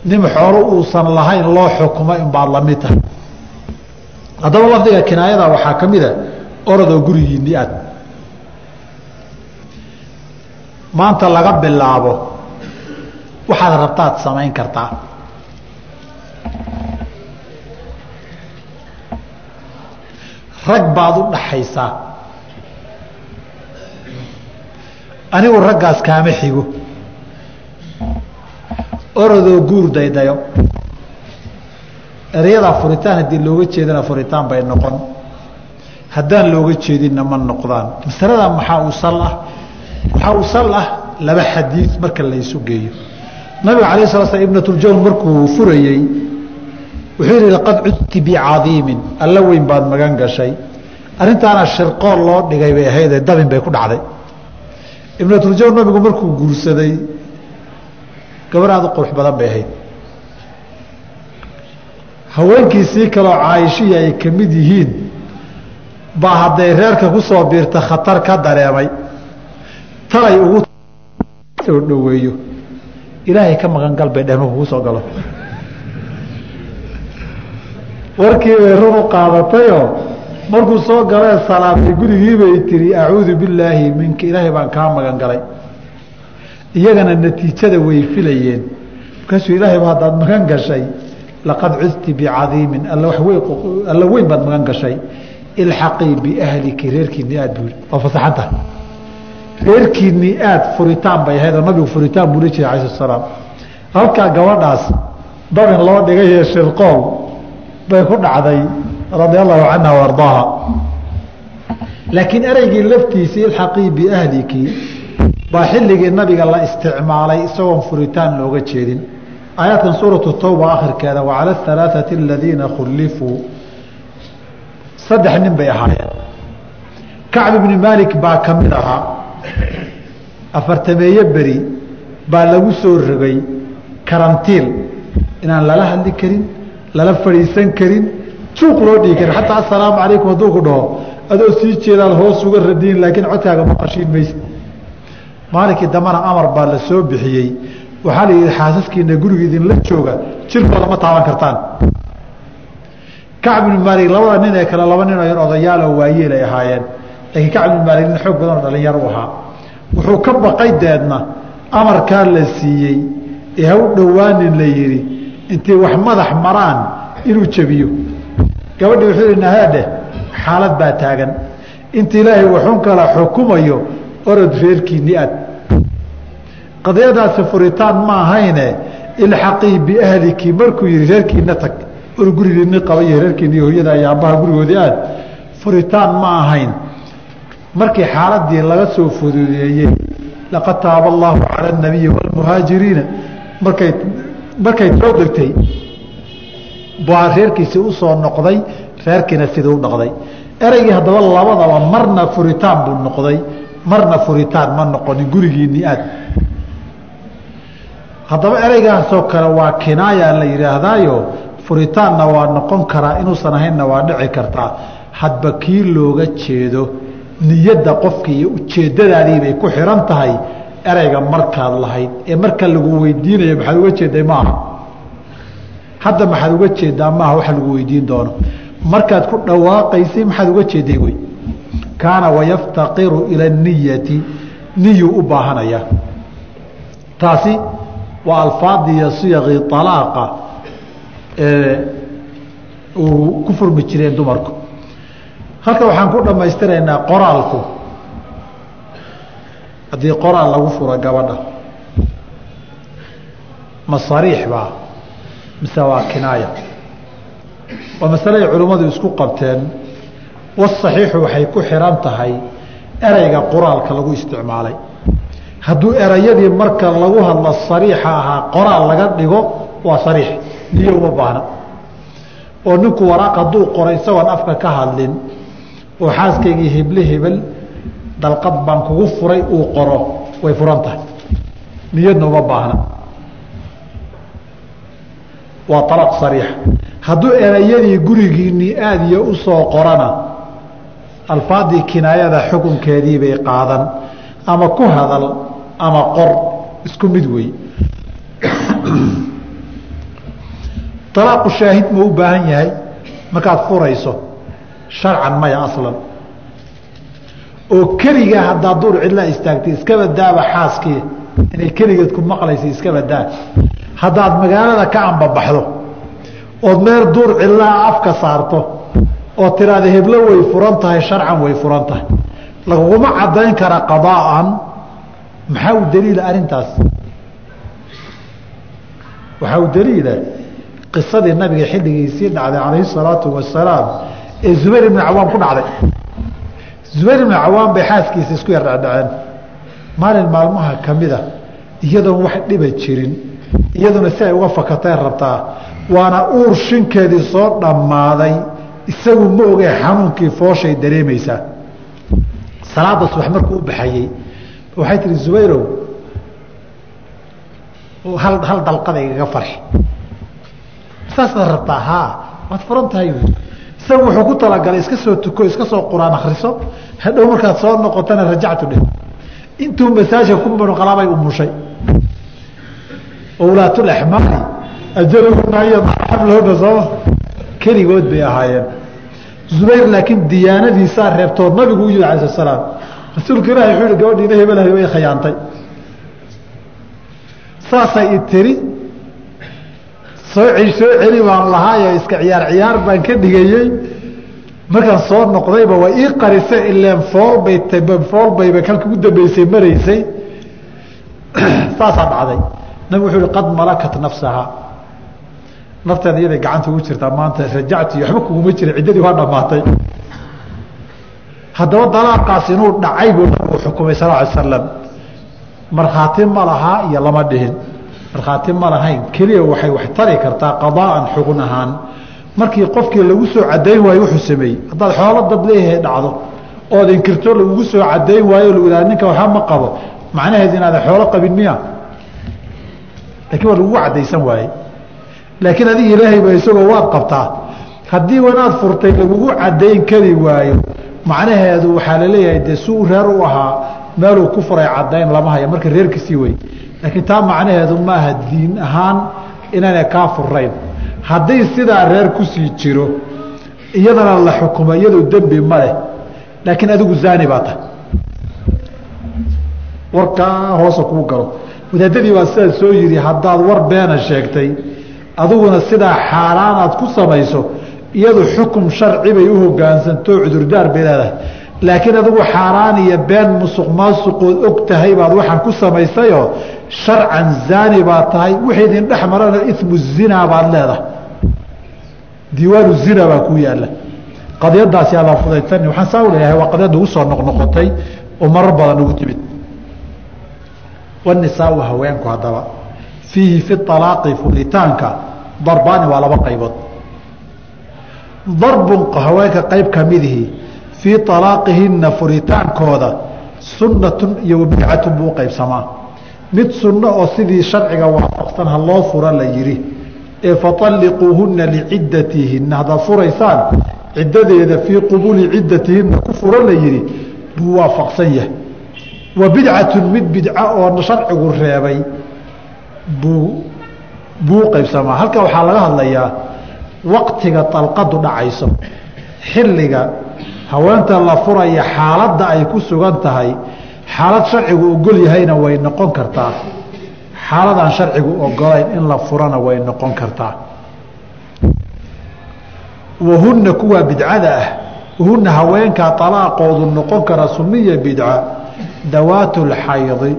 nin xoolo uusan lahayn loo xukumo inbaad la mid tahay. Haddaba lafdiga kinaayada waxaa ka mid a orodoo gurigiinni aad maanta laga bilaabo. Waxaad rabtaad samayn kartaa. Rag baad u dhaxaysaa. Anigu raggaas kaama xigo. Orodoo guur daydayo. Erayadaa furitaan haddii looga jeedana furitaan bay noqon. Haddaan looga jeedinna ma noqdaan. Masalada maxaa u sal ah waxaa u sal ah laba xadiid marka la isu geeyo. Nabiga alay sala slam ibnatuljawn markuu furayey wuxuu yihi laqad cudti bicadiimin alla weyn baad magan gashay. Arrintaana shirqool loo dhigay bay ahaydee dabin bay ku dhacday. Ibnatuljawn nabigu markuu guursaday gabar qurux badan bay ahayd. Haweenkiisii kaloo caaishihii ay ka mid yihiin baa hadday reerka ku soo biirta khatar ka dareemay talay ugu soo dhoweeyo ilaahay ka maqan gal bay dheh markuu ku soo galo. Warkii bay run u qaadatayoo markuu soo galee salaamay gurigiibay tiri acuudu billaahi minka. Ilaahay baan kaa magan galay. Iyagana natiijada way filayeen. Markaasuu ilaahayba haddaad magan gashay laqad cudti bicadiimin alla weyn baad magan gashay. Ilxaqii biahliki reerkiinni aad buu waa fasaxanta reerkiinni aad furitaan bay ahayd oo nabigu furitaan buu la jiray slat salaam. Halkaa gabadhaas dabin loo dhigayee shirqool bay ku dhacday radia allahu canha wa laakiin ereygii laftiisii ilxaqii biahliki baa xilligii nabiga la isticmaalay isagoon furitaan looga jeedin. Aayaadkan suuratu tawba akhirkeeda wacala alaaثati aladiina khulifuu saddex nin bay ahaayeen. Kacb ibni maalik baa ka mid ahaa afartameeye beri baa lagu soo rogay karantiil. Inaan lala hadli karin lala fadhiisan karin juuq loo dhigi karin. Xataa assalaamu calaykum hadduu ku dhaho adoo sii jeedaad hoos uga radiin laakiin codkaaga maqashiin mayse maalinkii dambana amar baa la soo bixiyey. Waxaa la yidhi xaasaskiina guriga idinla jooga jirkooda ma taaban kartaan. Kacb ibnu maalik labada nin ee kale laba nin oo yar waayeel ay ahaayeen laakiin kacb ibnu maalik nin xoog badan oo dhalinyaro u ahaa. Wuxuu ka baqay deedna amarkaa la siiyey ee ha u dhowaanin la yidhi intay wax madax maraan inuu jebiyo. Gabadhii wuxuu nahaadheh xaalad baa taagan. Inta ilaahay waxun kala xukumayo orod reerkiinni aad. Qadiyadaasi furitaan ma ahayne ilxaqii biahliki markuu yihi reerkiina tag. Or gurigiini qaba iyo reerkiini hooyada iyo aabbaha gurigoodii aad. Furitaan ma ahayn markii xaaladii laga soo fududeeyey laqad taaba allaahu cala anabiyi waalmuhaajiriina markay markay soo degtay baa reerkiisii u soo noqday reerkiina sidii u noqday. Ereygii haddaba labadaba marna furitaan buu noqday marna furitaan ma noqonin gurigiinii aad. Haddaba ereygaasoo kale waa kinaaya la yidhaahdaayo furitaanna waa noqon karaa inuusan ahaynna waa dhici kartaa. Hadba kii looga jeedo niyadda qofka iyo ujeeddadaadiibay ku xihan tahay ereyga markaad lahayd. Ee marka lagu weydiinayo maxaad uga jeeday maaha? Hadda maxaad uga jeedaa maaha waxa lagu weydiin doono. Markaad ku dhawaaqaysay maxaad uga jeeday wey? Kaana wayaftaqiru ila niyati niyuu u baahanaya. Taasi waa alfaadiiyo siyaqii alaaqa uu ku furmi jireen dumarku halka waxaan ku dhammaystiraynaa qoraalku. Haddii qoraal lagu furo gabadha ma sariix baa mise waa kinaaya? Waa masaleay culimmadu isku qabteen wasaxiixu waxay ku xihan tahay ereyga qoraalka lagu isticmaalay. Hadduu erayadii marka lagu hadlo sariixa ahaa qoraal laga dhigo waa sariix. Niyo uma baahna. Oo ninku waraaq hadduu qoro isagoon afka ka hadlin oo xaaskaygii heble hebel dalqad baan kugu furay uu qoro way furan tahay. Niyadna uma baahna. Waa alaq sariixa hadduu erayadii gurigiinii aadiyo u soo qorana alfaadii kinaayada xukunkeedii bay qaadan. Ama ku hadal ama qor isku mid wey. Alaaqu shaahid ma u baahan yahay? Markaad furayso sharcan maya aslan. Oo keliga haddaa duur cidlaa istaagtay iskaba daaba xaaskii inay keligeed ku maqlaysa iskaba daa haddaad magaalada ka ambabaxdo ood meel duur cidlaa afka saarto oo tiraada heblo way furan tahay sharcan way furan tahay. Laguguma cadayn kara qadaa'an maxaa u daliila arrintaas? Waxaa u daliila qisadii nabiga xilligiisii dhacday calayhi salaatu wasalaam ee zubayr ibnu cawaam ku dhacday. Zubayr ibnu cawaam bay xaaskiisa isku yar dhacdhaceen. Maalin maalmaha kamida iyadoon wax dhiba jirin iyaduna si ay uga fakatay rabtaa waana uur shinkeedii soo dhammaaday isagu ma ogee xanuunkii fooshay dareemaysaa. Salaada subax markuu u baxayey waxay tihi zubayrow hal hal dalqada igaga farxi. Saasaad rabtaa haa waad furan tahay isagu wuxuu ku talagalay iska soo tuko iska soo quraan akriso hadhow markaad soo noqotana rajactu dheh. Intuu masaajka ku munuqalaabay umushay owlaatulaxmaali ajalahuna iyo xamlahuna sooma keligood bay ahaayeen. Zubayr laakiin diyaanadiisaa reebtoo nabigu u yidhi alai slat slaam rasuulka ilahi wuxuu yihi gabadhiina hebelahay way khayaantay saasay i tiri soo soo celi baan lahaayo iska ciyaar ciyaar baan ka dhigayey markaan soo noqdayba waa ii qarisay ileen foolbay foolbayba kalka u dambeysay maraysay. Saasaa dhacday. Nabig wuxuu yihi qad malakat nafsaha nafteeda iyaday gacanta ugu jirtaa maanta rajacti waxba kuguma jira ciddadii waa dhammaatay. Haddaba dalaaqaas inuu dhacay buu nabigu xukumay sal ly slam markhaati ma lahaa iyo lama dhihin markhaati ma lahayn keliya waxay wax tari kartaa qadaa'an xugun ahaan. Markii qofkii lagu soo cadayn waayo wuxuu sameeyey. Haddaad xoolo dad leeyahay dhacdo ood inkirto lagugu soo cadayn waayo lagu ihah ninka waxba ma qabo. Macnaheed inaadan xoolo qabin miya? Lakin waa lagugu cadaysan waaye. Laakiin adiga ilaahayba isagoo waad qabtaa. Haddii wanaad furtay lagugu cadayn kari waayo macnaheedu waxaa la leeyahay dee suu reer u ahaa meeluu ku furay cadayn lama haya. Marka reerkiisii wey laakiin taa macnaheedu maaha diin ahaan inaana kaa furayn haddii sidaa reer ku sii jiro iyadana la xukumo iyadoo dembi ma leh. Laakiin adigu zaani baa tahay. Warkaa hoosa kuu galo. Wadaadadii baa sidaa soo yidhi haddaad war beena sheegtay adiguna sidaa xaaraanaad ku samayso iyadu xukum sharci bay u hogaansantoo cudurdaar bay leedahay laakiin adigu xaaraan iyo been musuq maasuqood og tahay baad waxaan ku samaysayoo sharcan zaani baad tahay wixii idin dhex marana imu zinaa baad leedahay. Diiwaanu zina baa ku yaalla qadiyadaasi adaa fudaytani waxaan saa u leeyahay waa qadiyad ugu soo noqnoqotay oo marar badan ugu timid. Wanisaau haweenku haddaba. Fiihi fi alaaqi furitaanka darbaani waa laba qaybood. Darbun haweenka qayb kamidihii fii alaaqihina furitaankooda sunnatun iyo wabidcatun buu uqaybsamaa mid sunno oo sidii sharciga waafaqsan ha loo fura la yihi ee faطalliquuhuna liciddatihinna haddaad furaysaan ciddadeeda fii qubuli ciddatihinna ku fura la yihi buu waafaqsan yahay. Wa bidcatun mid bidca oo sharcigu reebay buu buu uqaybsamaa halka waxaa laga hadlayaa waqtiga dalqadu dhacayso xilliga haweenta la furaya xaaladda ay ku sugan tahay xaalad sharcigu ogol yahayna way noqon kartaa. Xaaladaan sharcigu ogolayn in la furana way noqon kartaa. Wahunna kuwaa bidcada ah wahunna haweenkaa alaaqoodu noqon kara sunniya bidca dawaatulxaydi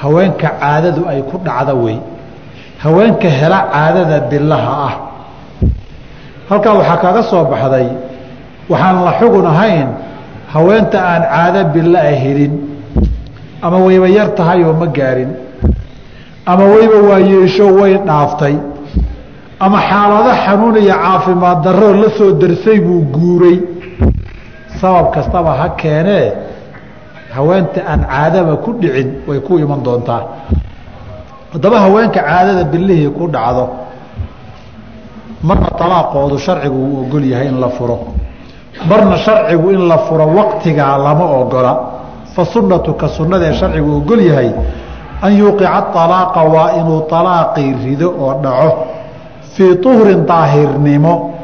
haweenka caadadu ay ku dhacda wey haweenka hela caadada bilaha ah. Halkaa waxaa kaga soo baxday waxaan la xugun ahayn haweenta aan caado bila a helin ama wayba yar tahay oo ma gaarin ama wayba waa yeesho way dhaaftay ama xaalado xanuun iyo caafimaad darroo la soo darsay buu guuray. Sabab kastaba ha keenee haweenta aan caadaba ku dhicin way ku iman doontaa. Haddaba haweenka caadada bilihii ku dhacdo marna alaaqoodu sharcigu uu ogol yahay in la furo marna sharcigu in la furo waqtigaa lama ogola fa sunnatu ka sunnadaee sharcigu ogol yahay an yuuqica alaaqa waa inuu alaaqii rido oo dhaco. Fii tuhrin daahirnimo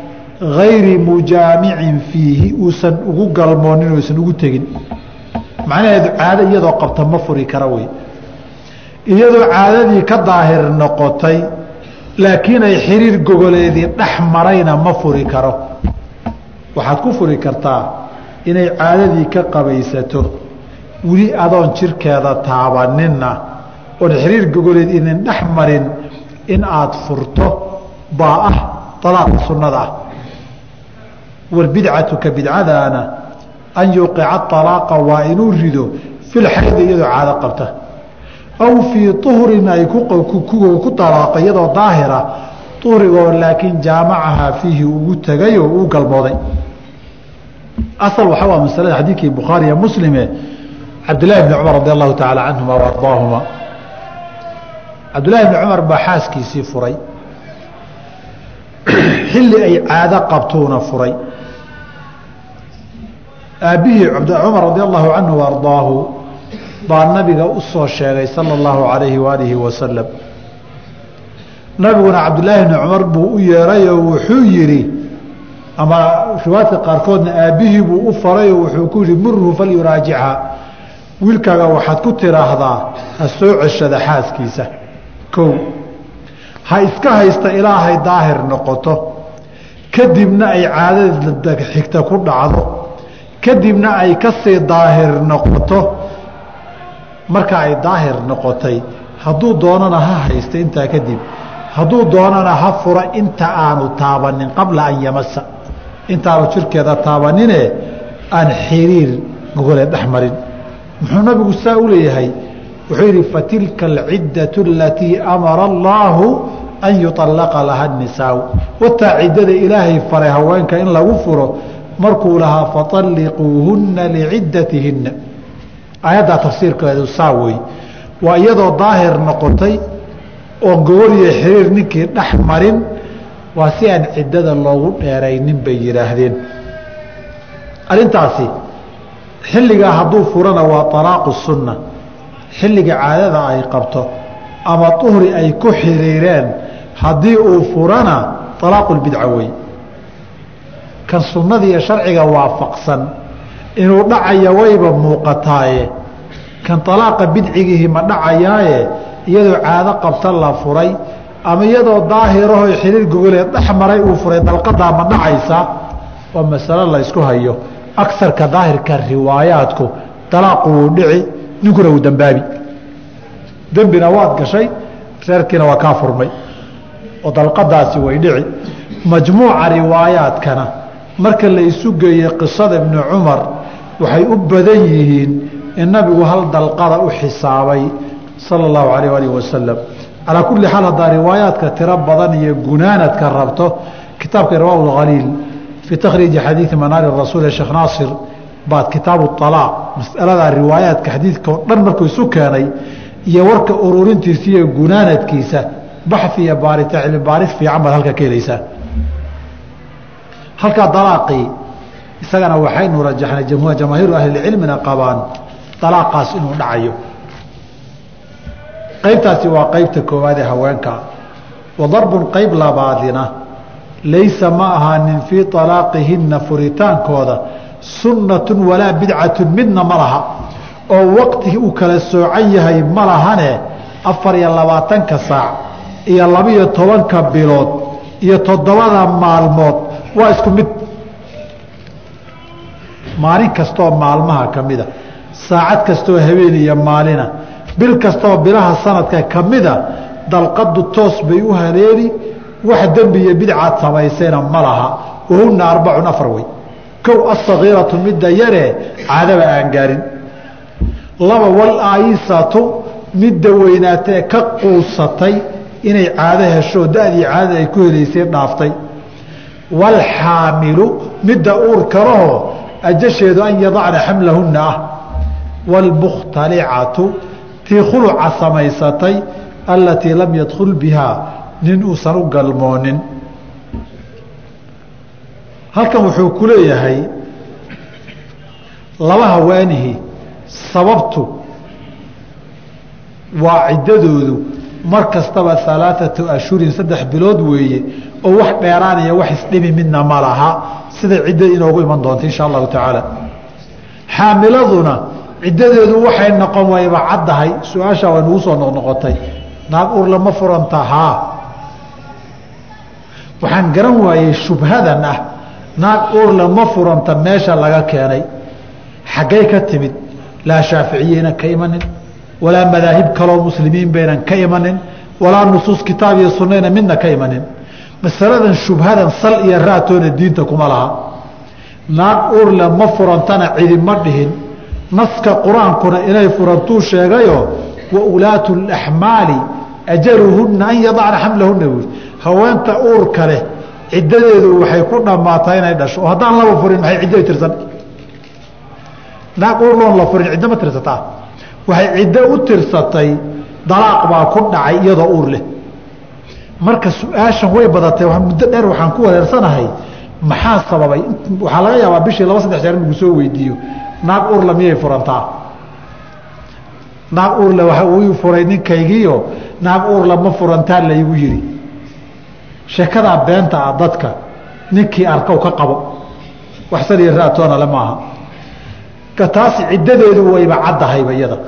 gayri mujaamicin fiihi uusan ugu galmoonin uusan ugu tegin. Macnaheedu caado iyadoo qabta ma furi kara wey. Iyadoo caadadii ka daahir noqotay laakiin ay xiriir gogoleedii dhex marayna ma furi karo waxaad ku furi kartaa inay caadadii ka qabaysato weli adoon jirkeeda taabaninna oon xiriir gogoleed idin dhex marin in aada furto baa ah alaaqa sunnada. Ah walbidcatu ka bidcadaana an yuuqica alaaqa waa inuu rido filxaydi iyadoo caado qabta. Aw fii uhrin ay ku alaaqay iyadoo daahira uhrigoo laakiin jaamacahaa fiihi ugu tegay oo uu galmooday asal waxaa waa masalada xadiidkii bukhaariya muslime cabdillahi bni cumar radi allahu tacaala canhuma wa ardaahuma cabdillahi bni cumar baa xaaskiisii furay xilli ay caado qabtuuna furay aabbihii cumar radi allahu canhu wa ardaahu baa nabiga u soo sheegay sala allahu calayhi waalihi wasalam nabiguna cabdillaahi bni cumar buu u yeerayoo wuxuu yidhi ama riwaayadka qaarkoodna aabbihii buu u farayoo wuxuu ku yihi murhu falyuraajichaa wiilkaaga waxaad ku tiraahdaa ha soo ceshada xaaskiisa. Kow ha iska haysta ilaahay daahir noqoto. Kadibna ay caadada xigta ku dhacdo. Kadibna ay ka sii daahir noqoto. Marka ay daahir noqotay hadduu doonana ha haysta intaa kadib. Hadduu doonana ha fura inta aanu taabanin qabla an yamasa intaanu jirkeeda taabanine aan xiriir gogolee dhex marin. Muxuu nabigu saa u leeyahay wuxuu yidhi fatilka alciddatu alatii amara allaahu an yuطallaqa laha nisaau wataa ciddada ilaahay faray haweenka in lagu furo markuu lahaa faطalliquuhunna liciddatihinna aayaddaa tafsiirkeedu saa wey waa iyadoo daahir noqotay oon gogoliyo xiriir ninkii dhex marin waa si aan ciddada loogu dheeraynin bay yidhaahdeen. Arrintaasi xilligaa hadduu furana waa alaaqu sunna. Xilliga caadada ay qabto ama uhri ay ku xiriireen haddii uu furana alaaqu lbidca wey kan sunnadiiyo sharciga waafaqsan inuu dhacaya wayba muuqataaye. Kan alaaqa bidcigihi ma dhacayaaye iyadoo caado qabta la furay ama iyadoo daahiraho xiriir gogoleed dhex maray uu furay dalqadaa ma dhacaysa waa masalo la ysku hayo. Agsarka daahirka riwaayaadku dalaaqu wuu dhici ninkuna wuu dambaabi. Dembina waad gashay reerkiina waa kaa furmay oo dalqadaasi way dhici. Majmuuca riwaayaadkana marka la isu geeyey qisada ibni cumar waxay u badan yihiin in nabigu hal dalqada u xisaabay sala allahu calayh alih wasalam calaa kulli xaal haddaa riwaayaadka tiro badan iyo gunaanadka rabto kitaabka irwaa lkhaliil fii takhriiji xadiidi manaari rasuul ee sheekh naasir baad kitaabu alaaq masaladaa riwaayaadka xadiidka oo dhan markuu isu keenay iyo warka ururintiisa iyo gunaanadkiisa baxi iyo baarita cilmi baaris fiican baad halka ka helaysaa halkaa dalaaqii isagana waxaynu rajaxnay jamaahiiru ahlilcilmina qabaan dalaaqaas inuu dhacayo qaybtaasi waa qaybta koowaad ee haweenkaa wa darbun qayb labaadina laysa ma ahaanin fii alaaqihinna furitaankooda sunnatun walaa bidcatun midna ma laha. Oo waqti uu kala soocan yahay ma lahane afar iyo labaatanka saac iyo labiyo tobanka bilood iyo toddobada maalmood waa isku mid. Maalin kastooo maalmaha ka mida saacad kastooo habeen iyo maalina bil kastooo bilaha sanadka ka mida dalqadu toos bay u haleeli wax dembi iyo bidcaad samaysayna ma laha wahunna arbacun afar wey. Kow asagiiratu midda yaree caadaba aan gaarin. Laba wal aayisatu midda weynaatee ka quusatay inay caado hesho da-dii caadada ay ku helaysay dhaaftay. Waalxaamilu midda uurka lahoo ajasheedu an yadacna xamlahunna ah. Waalmukhtalicatu tii khuluca samaysatay allatii lam yadkhul bihaa nin uusan u galmoonin. Halkan wuxuu ku leeyahay laba hawaanihi sababtu waa ciddadoodu mar kastaba alaaatu ashhurin saddex bilood weeye oo wax dheeraanaya wax isdhimi midna ma laha. Sida cidda inoogu iman doonta insha allahu tacaala. Xaamiladuna ciddadeedu waxay noqon wayba caddahay su'aashaa way nagu soo noqnoqotay naag ur lama furanta haa waxaan garan waayey shubhadan ah naag uur lama furanta meesha laga keenay. Xaggay ka timid laa shaaficiyeyna ka imanin walaa madaahib kaloo muslimiin baynan ka imanin walaa nusuus kitaab iyo sunnayna midna ka imanin. Masaladan shubhadan sal iyo raatoona diinta kuma laha. Naag uurle ma furantana cidi ma dhihin naska qur'aankuna inay furantuu sheegayo wa ulaatu laxmaali ajaluhunna an yadacna xamlahunna buui haweenta uurka leh ciddadeedu waxay ku dhammaataa inay dhasho. Oo haddaan laba furin maxay ciddo tirsan? Naag uur loon la furin ciddo ma tirsataa? Waxay ciddo u tirsatay dalaaq baa ku dhacay iyadoo uur leh. Marka su'aashan way badatay muddo dheer waxaan ku wareersanahay maxaa sababay? Waxaa laga yaabaa bishii laba saddex jeer in lagu soo weydiiyo naag uurla miyay furantaa? Naag uurle waa uu furay ninkaygiio naag uurla ma furantaa laygu yidhi. Sheekadaa beenta ah dadka ninkii arkow ka qabo. Waxsan iyo raatoona le maaha taasi ciddadeedu wayba caddahayba iyada.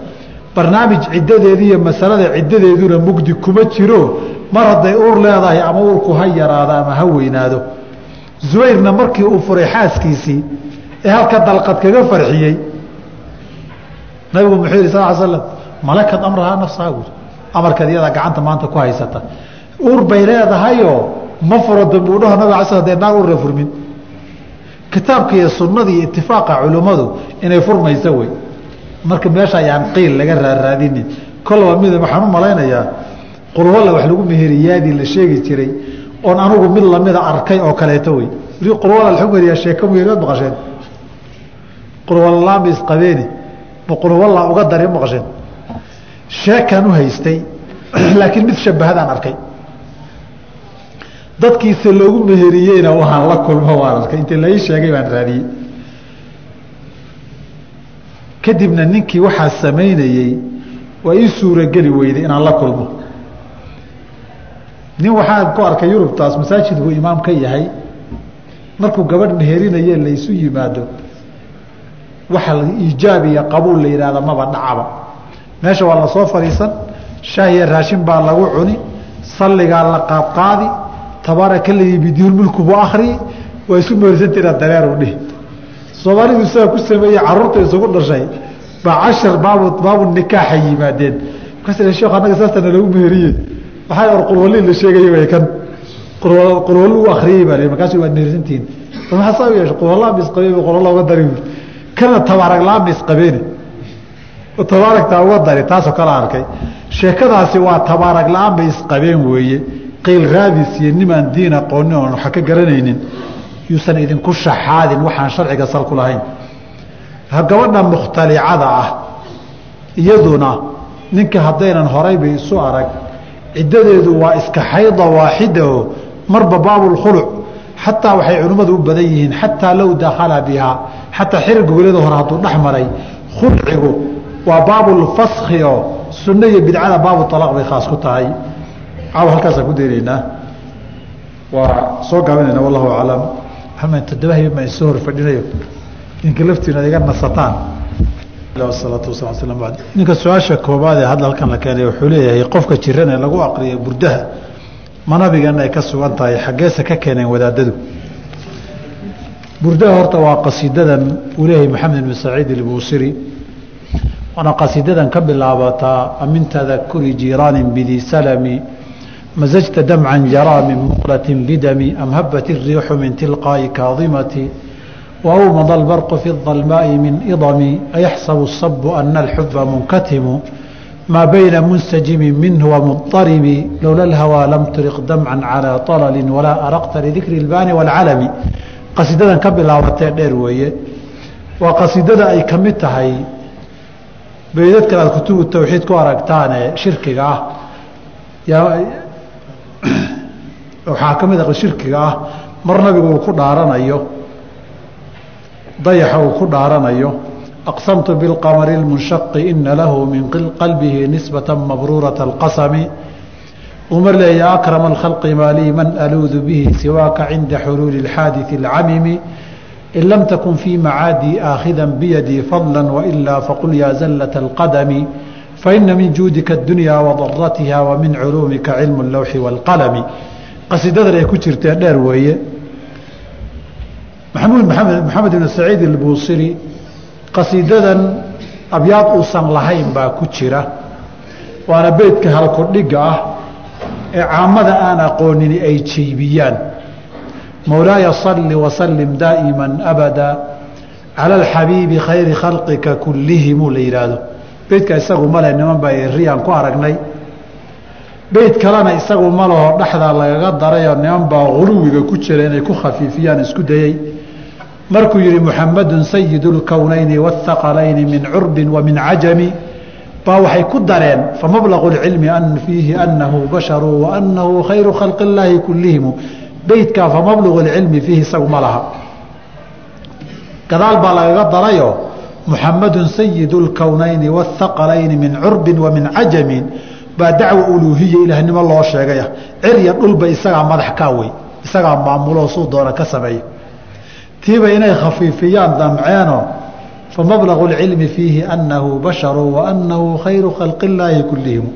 Barnaamij ciddadeedi iyo masalada ciddadeeduna mugdi kuma jiro. Mar hadday uur leedahay ama uurku ha yaraado ama ha weynaado. Zubayrna markii uu furay xaaskiisii ee halka dalqad kaga farxiyey. Nabigu muxuu yihi sal slam malakad amrahaa nafsaha buuri amarkeed iyadaa gacanta maanta ku haysata. Uur bay leedahayoo ma furo dambuudhaho nabig ala sl de naag uurla furmin. Kitaabka iyo sunnada itifaaqa culimmadu inay furmayso wey. Marka meesha ayaan qiil laga raaraadinin kolaba mid waxaan u malaynayaa qurwalla wax lagu meheriyaadii la sheegi jiray oon anugu mid lamida arkay oo kaleeto wey. Qurwalla lagu meheriyaa sheeka muyeed maqasheen qurwallaa ma isqabeeni ma qurwalla uga dari maqasheen sheekaan u haystay laakiin mid shabahadaan arkay. Dadkiisa loogu meheriyeyna waan la kulmo waan arkay. Intii lai sheegay baan raadiyey. Kadibna ninkii waxaa samaynayey waa ii suurageli weyday inaan la kulmo. Nin waxaan ku arkay yurubtaas masaajidku imaam ka yahay. Markuu gabadh meherinaye laysu yimaado waxa iijaab iyo qabuul la yidhahda maba dhacaba. Meesha waa la soo fadhiisan shaahiya raashin baa lagu cuni salligaa la qaadqaadi tabaaraka ladii bidiinmulku bu akri waa isu meersantira dareeru dhihi. Soomaalidu sidaa ku sameeyey carruurta isugu dhashay baa cashar baabu baabu nikaaxa yimaadeen. Markaas sheekh annaga saasana lagu meheriye waxaa or qurwalii la sheegayay way kan. Qurwalli u akriyey baa markaas waad mehersantihiin maxaa saa u yeeshay? Qurwallaa misqabeen qurwalla uga dari kana tabaaraglaa misqabeeni tabaaragtaa uga dari taasoo kala arkay. Sheekadaasi waa tabaaragla-aan bay isqabeen weeye. Qiil raadis iyo nimaan diin aqoonin oon waxa ka garanaynin. Yuusan idinku shaxaadin waxaan sharciga sal ku lahayn. Gabadha mukhtalicada ah iyaduna ninka haddaynan horayba isu arag. Ciddadeedu waa iska xayda waaxida oo marba baabulkhuluc xataa waxay culimmadu u badan yihiin xataa low dakhala bihaa xataa xiriga welada hore hadduu dhex maray khulcigu waa baabulfaskhi oo sunno iyo bidcada baabu alaaq bay khaas ku tahay. Caawa halkaasaan ku daynaynaa. Waa soo gaabinayna wallahu aclam. Maxamed toddobahay ma isoo hor fadhinayo ninka laftiina iga nasataan. Salaatu wasala slam bad ninka su'aasha koobaad ee hadda halkan la keenay wuxuu leeyahay qofka jiran ee lagu aqriya burdaha ma nabigeena ay ka sugan tahay xaggeese ka keeneen wadaadadu burdaha horta waa qasiidadan uu leeyahay maxamed ibn saciid ilbuusiri waana qasiidadan ka bilaabataa min tadakuri jiiraani bidi salami mazajta damcan jaraa min muqlati bidami am habat الriixu min tilqaa'i kaadimati وأومض البرق في الظلماء من إضم أيحسب الصب أن الحب منكتم ما بين منسجم منه ومضطرب لولا الهوى لم ترق دمعا على طلل ولا أرقت لذكر البان والعلم qasiidadan ka bilaabatee dheer weeye waa qasiidada ay ka mid tahay beydadkan aad kutubu tawxiid ku aragtaane shirkiga ah waxaa ka mid a shirkiga ah mar nabigu uu ku dhaaranayo dayaxa uu ku dhaaranayo aqsamtu biاlqamari اlmunshaqi ina lahu min qalbihi nisbata mabruuraة اlqasmi umar leeya akrama اlkhalqi maa lii man aluudu bihi siwaaka cinda xuluuli اlxaadiثi اlcamimi in lam takun fii macaadii aakhida biyadii fadla wailaa faqul yaa zallaة اlqadami faina min juudika اdunya wadaratiha wa min culuumika cilmu اlowxi wاlqalami qasidadan ay ku jirtee dheer weeye maxamuud maamed maxamed ibn saciid ilbuusiri qasiidadan abyaad uusan lahayn baa ku jira waana beydka halkudhiga ah ee caamada aan aqoonini ay jeybiyaan mowlaaya salli wasallim daa'ima abada cala alxabiibi khayri khalqika kullihimuu la yidhaahdo beydka isagu male niman baa riyaan ku aragnay. Beyd kalena isagu malaho dhexdaa lagaga darayoo niman baa guluwiga ku jira inay ku khafiifiyaan isku dayey markuu yihi muxamadun sayidu lkownayni waاthaqalayni min curbin wa min cajami baa waxay ku dareen famablau cilmi fiihi anahu basharu waanahu khayru khalqi illaahi kulihim beytkaa famablau cilmi fiihi isagu ma laha. Gadaal baa lagaga darayo muxamadu sayid اlkownayni wاthaqalayni min curbi wa cajamin. Baa dacwa uluuhiya ilaahnimo loo sheegaya. Cirya dhulba isagaa madax kaa wey isagaa maamulo suu doona ka sameeya tiiba inay khafiifiyaan damceeno famablagu اlcilmi fiihi anahu basharu waanahu khayru khalqi illaahi kullihim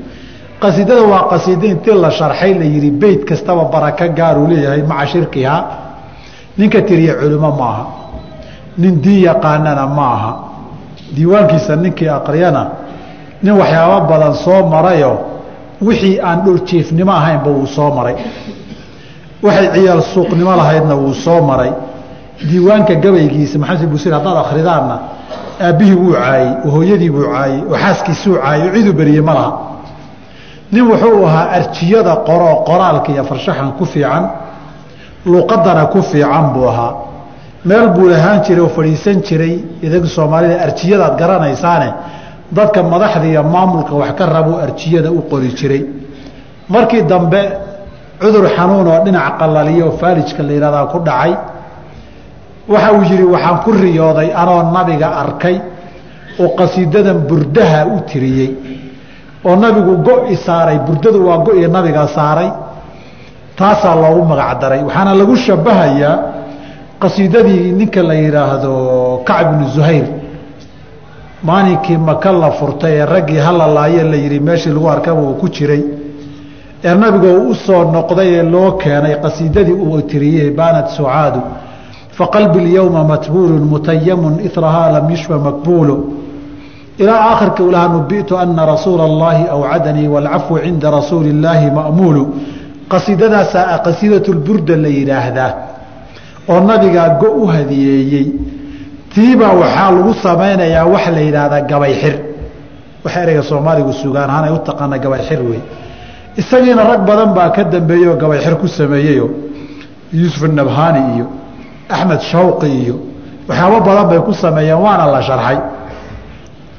qasiidada waa qasiida intii la sharxay la yihi beyt kastaba baraka gaaruu leeyahay maca ninka tiriya culimo maaha nin diin yaqaanana ma aha diiwaankiisa ninkii aqriyana nin waxyaabo badan soo marayo wixii aan dhuljiifnimo ahaynba wuu soo maray waxay ciyaal suuqnimo lahaydna wuu soo maray diiwaanka gabaygiisa maxamed busir haddaad akhridaanna aabbihii wuu caayey oo hooyadii buu caayey oo xaaskiisuu caayey oo ciduu beriyey ma laha. Nin wuxuu ahaa arjiyada qoroo qoraalka iyo farshaxan ku fiican luuqadana ku fiican buu ahaa. Meel buu lahaan jiray oo fadhiisan jiray idanka soomaalida arjiyadaad garanaysaane dadka madaxda iyo maamulka wax ka rabuu arjiyada u qori jiray. Markii dambe cudur xanuun oo dhinac qalaliyo oo faalijka la yihahdaa ku dhacay waxa uu yidhi waxaan ku riyooday anoo nabiga arkay oo qasiidadan burdaha u tiriyey oo nabigu go-i saaray burdadu waa go-i nabiga saaray taasaa loogu magac daray waxaana lagu shabahayaa qasiidadii ninka la yidhaahdo kacb bnu zuhayr. Maalinkii maka la furtay ee raggii halalaaye la yihi meeshii lagu arkaba uu ku jiray. Ee nabiga uu u soo noqday ee loo keenay qasiidadii uu tiriyey baanat sucaadu faqalbi اlyowma matbuulu mutayamu irahaa lam yushfa makbuulu ilaa aakhirka ulaha nubitu ana rasuula اllahi awcadanii wاlcafwu cinda rasuuli اllaahi ma'muulu qasiidadaasaa qasiidat burda la yidhaahdaa oo nabigaa go u hadiyeeyey tiibaa waxaa lagu samaynayaa waxa la yidhaahdaa gabay xir wax ereyga soomaaligu sugaan ahaan ay u taqaana gabay xir wey isagiina rag badan baa ka dambeeyey oo gabay xir ku sameeyeyo yuusuf nabhani iyo axmed shawqi iyo waxyaabo badan bay ku sameeyeen waana la sharxay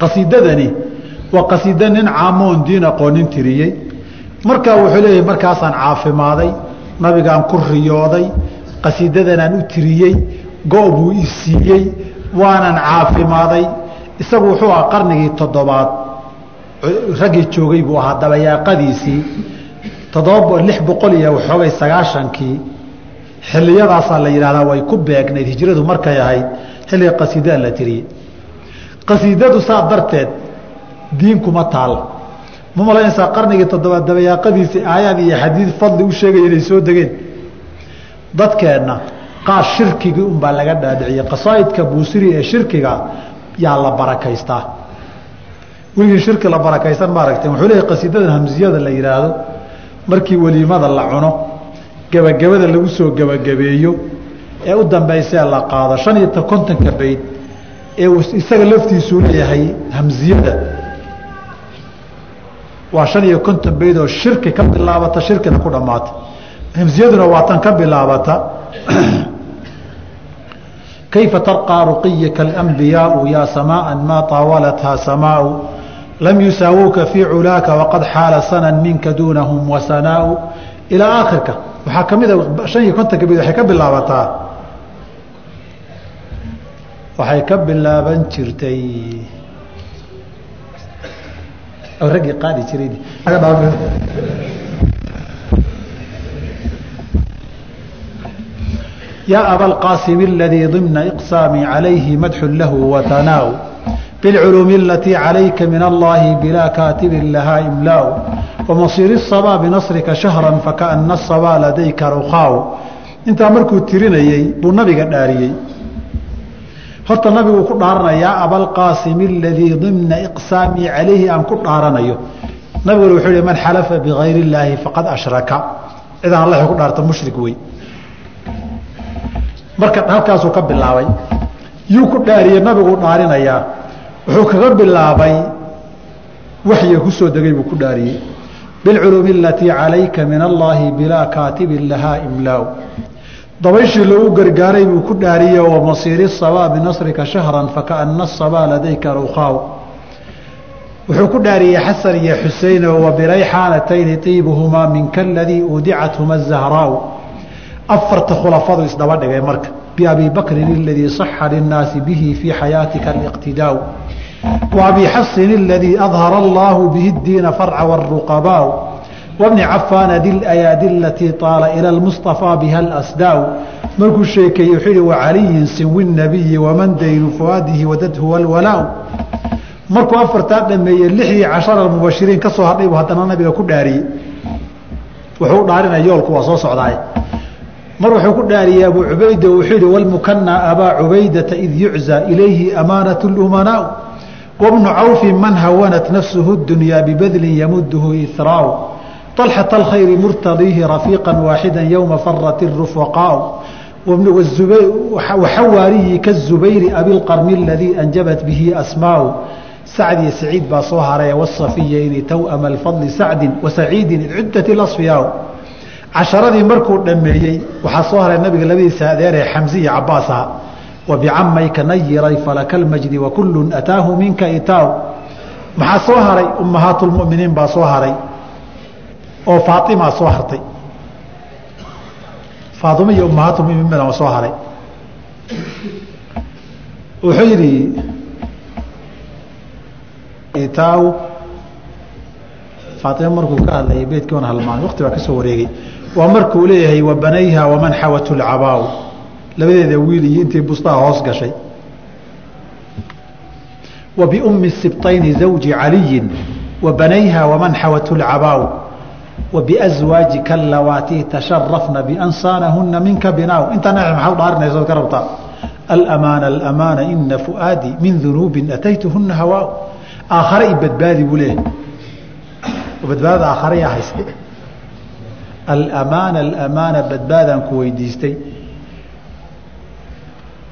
qasiidadani waa qasiida nin caamoon diin aqoonin tiriyey markaa wuxuu leeyahay markaasaan caafimaaday nabigaan ku riyooday qasiidadanaan u tiriyey go- buu i siiyey waanan caafimaaday isagu wuxuu ahaa qarnigii toddobaad raggii joogay buu ahaa dabayaaqadiisii toddoba lix boqol iyo waxoogay sagaashankii xiliyadaasaa la yidhahdaa way ku beegnayd hijradu markay ahayd xilliga qasiidadan la tiriyey qasiidadu saa darteed diin kuma taal ma malaynaysaa qarnigii toddobaad dabayaaqadiisii aayaad iyo xadiid fadli u sheegaya inay soo degeen. Dadkeenna qaar shirkigii unbaa laga dhaadhiciyey. Qasaa'idka buusiri ee shirkiga yaa la barakaystaa. Weligii shirki la barakaysan ma aragteen wuxuu leeyahy qasiidadan hamsiyada la yidhaahdo markii weliimada la cuno gebagabada lagu soo gebagabeeyo ee u dambaysa ee la qaado shan iyo kontonka bayd ee isaga laftiisuu leeyahay hamsiyada waa shan iyo konton bayd oo shirki ka bilaabata shirkina ku dhammaata. Hamsiyaduna waa tan ka bilaabata. Kayfa tarqaa ruqiyaka alambiyaau yaa samaaan maa taawalathaa samaau lam yusaawoka fii culaaka waqad xaala sanan minka duunahum wasanaau ilaa aakhirka waxaa ka mida shan iyo kontonka bayd waxay ka bilaabataa waxay ka bilaaban jirtay raggii qaadi jiray yaa abalqaasim اladii ضimna iqsaami calayhi madxu lahu watanaaw biاlculuumi alatii calayka min allahi bilaa kaatibin lahaa imlaaw wamasiir sabaa binasrika shahran fakaana sabaa ladayka rukhaaw intaa markuu tirinayey buu nabiga dhaariyey horta nabiguu ku dhaaranayaa abalqaasim aladii dimna iqsaamii calayhi aan ku dhaaranayo nabiguna wuxuu hi man xalafa bigayr illaahi faqad ashraka cidaan alla ku dhaarta mushrik wey marka halkaasuu ka bilaabay yuu ku dhaariye nabiguu dhaarinayaa wuxuu kaga bilaabay waxyiga ku degay buu ku dhaariyey bilculuumi alatii calayka min allaahi bilaa kaatibin lahaa imlaaw dabayshii lagu gargaaray buu ku dhaariye wamasiiri sabaa binasrika shahran fakaana asabaa ladayka rukhaaw wuxuu ku dhaariyey xasan iyo xuseyn wa birayxaanatayni tiibuhumaa minka aladii udicathuma zahraaw afarta khulafadu isdaba marka biabi bakrin aladii saxa linnaasi bihi fii xayaatika aliqtidaaw wa abi xasin aladii adhara allaahu bihi diina farca waruqabaaw wbni cafaana dilayaadi alatii taala ila lmusطafaa biha alasdaaw markuu sheekeeyey wuxuu yihi wacaliyin sinwi nabiyi waman daynu fuaadihi wadadhu walwalaaw markuu afartaa dhameeyey lixdii cashara mubashiriin ka soo hadhay buu haddana nabiga ku dhaariyey wuxuu dhaarinaya yoolku waa soo socdaay mar wuxuu ku dhaariyey abuu cubayda wuxuu yihi walmukanaa abaa cubaydata id yuczaa ilayhi amaanat lumanaaw wbnu cawfi man hawanat nafsuhu dunyaa bibadlin yamudhu iraaw alxat alkhayri murtadiihi rafiiqa waaxida yowma farat rufaqaa waxawaariyi kazubayri abilqarmi aladii anjabat bihi asmaau sacd iyo saciid baa soo haray wasafiyayni towama alfadli sacdin wasaciidin cidati asfiyaa casharadii markuu dhameeyey waxaa soo haray nabiga labadiisa adeeree xamsi iyo cabaas aha wabicamayka nayiray falaka lmajdi wakulun ataahu minka itaaw. Maxaa soo haray? Ummahaatulmuminiin baa soo haray. Oo faaimaa soo hartay. Faaima iyo ummahaatulmuminiin baa soo haray. Wuxuu yidhi itaaw. Faaima markuu ka hadlayay beydkii on halmaan waqti baa ka soo wareegay. Waa markuu leeyahay wabanayha waman xawatu lcabaaw labadeeda wiil iyo intii bustaa hoos gashay. Wa biummi sibtayni zawji caliyin wa banayha waman xawathu lcabaaw wa biaswaajika alawaati tasharafna biansaanahunna minka binaaw. Intaa maxaad dhaarinaysaad ka rabtaa alamaana alamaana ina fuaadii min dunuubin ataytuhuna hawaa aakhare i badbaadi buu leeyahay. Badbaadada aakhare yaa hayste alamaana alamaana badbaadaan ku weydiistay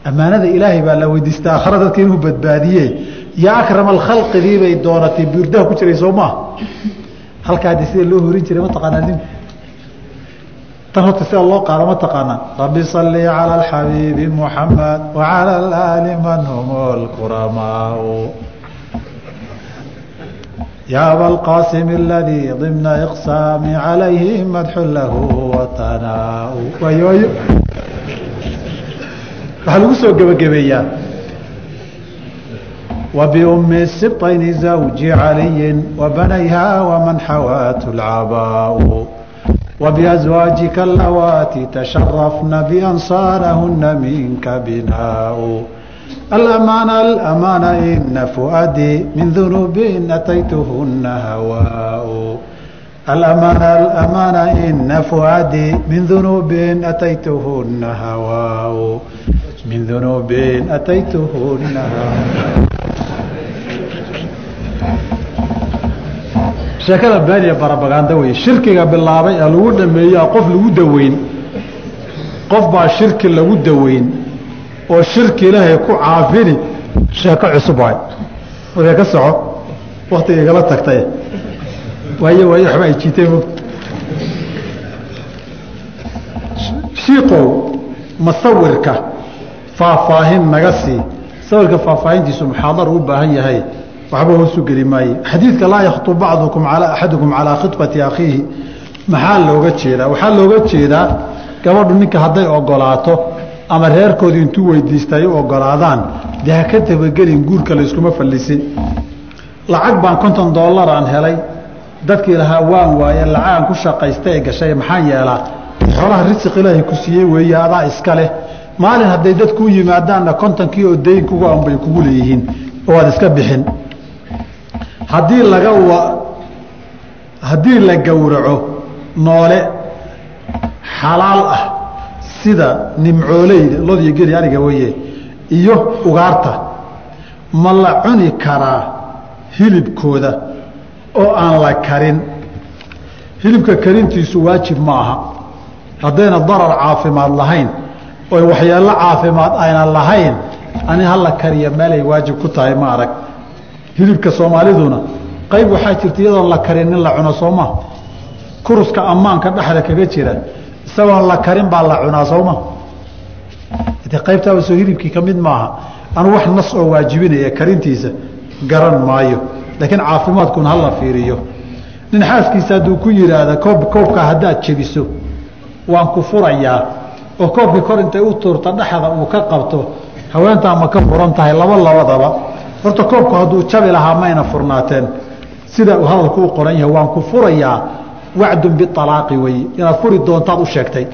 amaanada ilaahay baa la weydiistay aakhare dadka inuu badbaadiye yaa akrama الkhalqigii bay doonatay buurdaha ku jiray soo maa halkaa de sida loo horin jiray mataqaanaa nin tan horta sida loo qaado ma taqaanaa rabbi salli calى اxabiibi muxamed wacalى اlaali man hum اlkuramaau ya abalqaasim اladii ضimna iqsaami calayhi madxu lahu watanaau waayooyo waxaa lagu soo gebagabeeyaa وبأم السبطين زوج علي وبنيها ومن حوات العباء وبأزواجك اللواتي تشرفن بأنصارهن منك بناء الأمان الأمان إن فؤادي من ذنوب أتيتهن هواء الأمان الأمان إن فؤادي من ذنوب أتيتهن هواء من ذنوب أتيتهن هواء sheekada baaniya barabaganda wey shirkiga bilaabay ee lagu dhameeyaa qof lagu daweyn qof baa shirki lagu daweyn oo shirki ilaahay ku caafini sheeko cusub waay markaa ka soco waktiga igala tagtay waayo waayo waxba ay jiitay mog shiikow masawirka faahfaahin naga sii. Sawirka faahfaahintiisu muxaadar u baahan yahay. Waxba hoosu geli maaye xadiidka laa yakhtub bacdukum ala axadukum calaa khibati akhiihi. Maxaa looga jeedaa? Waxaa looga jeedaa gabadhu ninka hadday ogolaato ama reerkoodii intuu weydiista ay u ogolaadaan dee ha ka tabagelin guurka layskuma fallisin. Lacag baan konton dollar aan helay. Dadkii lahaa waan waaye lacagaan ku shaqaysta ee gashay maxaan yeelaa? Xoolaha risiq ilaahay ku siiyey weeye adaa iska leh maalin hadday dad kuu yimaadaanna kontonkii oo dayn kugu an bay kugu leeyihiin oo aad iska bixin. Haddii laga haddii la gowraco noole xalaal ah sida nimcooleyda lodiyo geri ariga weye iyo ugaarta ma la cuni karaa hilibkooda oo aan la karin. Hilibka karintiisu waajib ma aha. Haddayna darar caafimaad lahayn oy waxyeello caafimaad ayna lahayn ani hala kariya meelay waajib ku tahay ma arag. Hilibka soomaaliduna qayb waxaa jirta iyadoon la karin in la cuno sooma. Kuruska ammaanka dhexda kaga jira isagoon la karin baa la cunaa sooma. De qaybtaaba hilibkii ka mid maaha anu wax nas oo waajibinaya karintiisa garan maayo laakiin caafimaadkuna hala fiiriyo. Nin xaaskiisa hadduu ku yidhaahda koob koobkaa haddaad jebiso waan ku furayaa oo koobkii kor intay u tuurta dhexda uu ka qabto haweentaa ma ka furan tahay laba labadaba. Horta koobku hadduu jabi lahaa mayna furnaateen sida uu hadalku u qoran yahay waan ku furayaa wacdun bialaaqi weye inaad furi doontaad u sheegtay.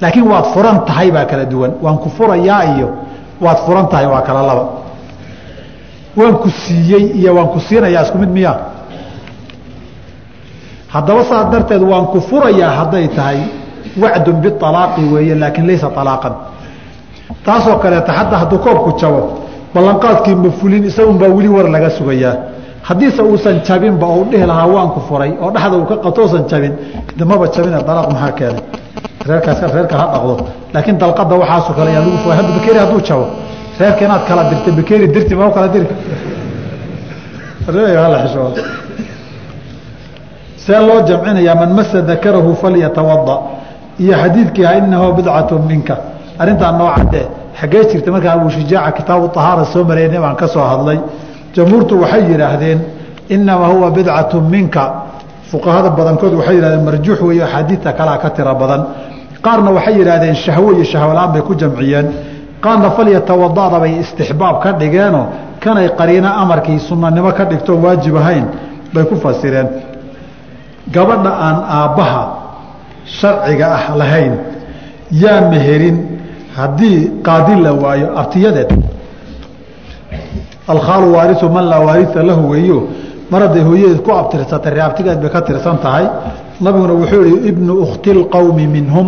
Laakiin waad furan tahay baa kala duwan. Waan ku furayaa iyo waad furan tahay waa kala laba. Waan ku siiyey iyo waan ku siinayaa isku mid miya haddaba saas darteed waan ku furayaa hadday tahay wacdun bialaaqi weeye laakiin laysa alaaqan taasoo kaleeta hadda hadduu koobku jabo ballanqaadkii ma fulin isagunbaa weli war laga sugayaa haddiise uusan jabinba ou dhihi lahaa waan ku furay oo dhexda uu ka qabto usan jabin damaba jabine dalaaq maxaa keenay reerkaas reerka ha dhaqdo laakiin dalqada waxaasoo kale yaa lagu furay hadda bakeeri hadduu jabo reerka inaad kala dirta bakeeri dirti ma kala diri see loo jamcinayaa man masa dakarahu falyatawada iyo xadiidkii ha inahu bidcatu minka. Arrintaa noo cadee xaggee jirta markaan abushijaaca kitaabu ahaara soo marayna baan ka soo hadlay. Jamhuurtu waxay yidhaahdeen inamaa huwa bidcatu minka. Fuqahada badankood waxay yihahdeen marjuux weeyo axaadiidta kalea ka tira badan. Qaarna waxay yidhaahdeen shahwo iyo shahwola-aan bay ku jamciyeen. Qaarna falyatawadada bay istixbaab ka dhigeenoo kanay qariino amarkii sunanimo ka dhigtoon waajib ahayn bay ku fasireen. Gabadha aan aabbaha sharciga ah lahayn yaa meherin haddii qaadi la waayo abtiyadeed alkhaalu waariu man laa waaria lahu weeyo mar hadday hooyadeed ku abtirsatay reabtigeed bay ka tirsan tahay. Nabiguna wuxuu ihi ibnu ukhti lqowmi minhum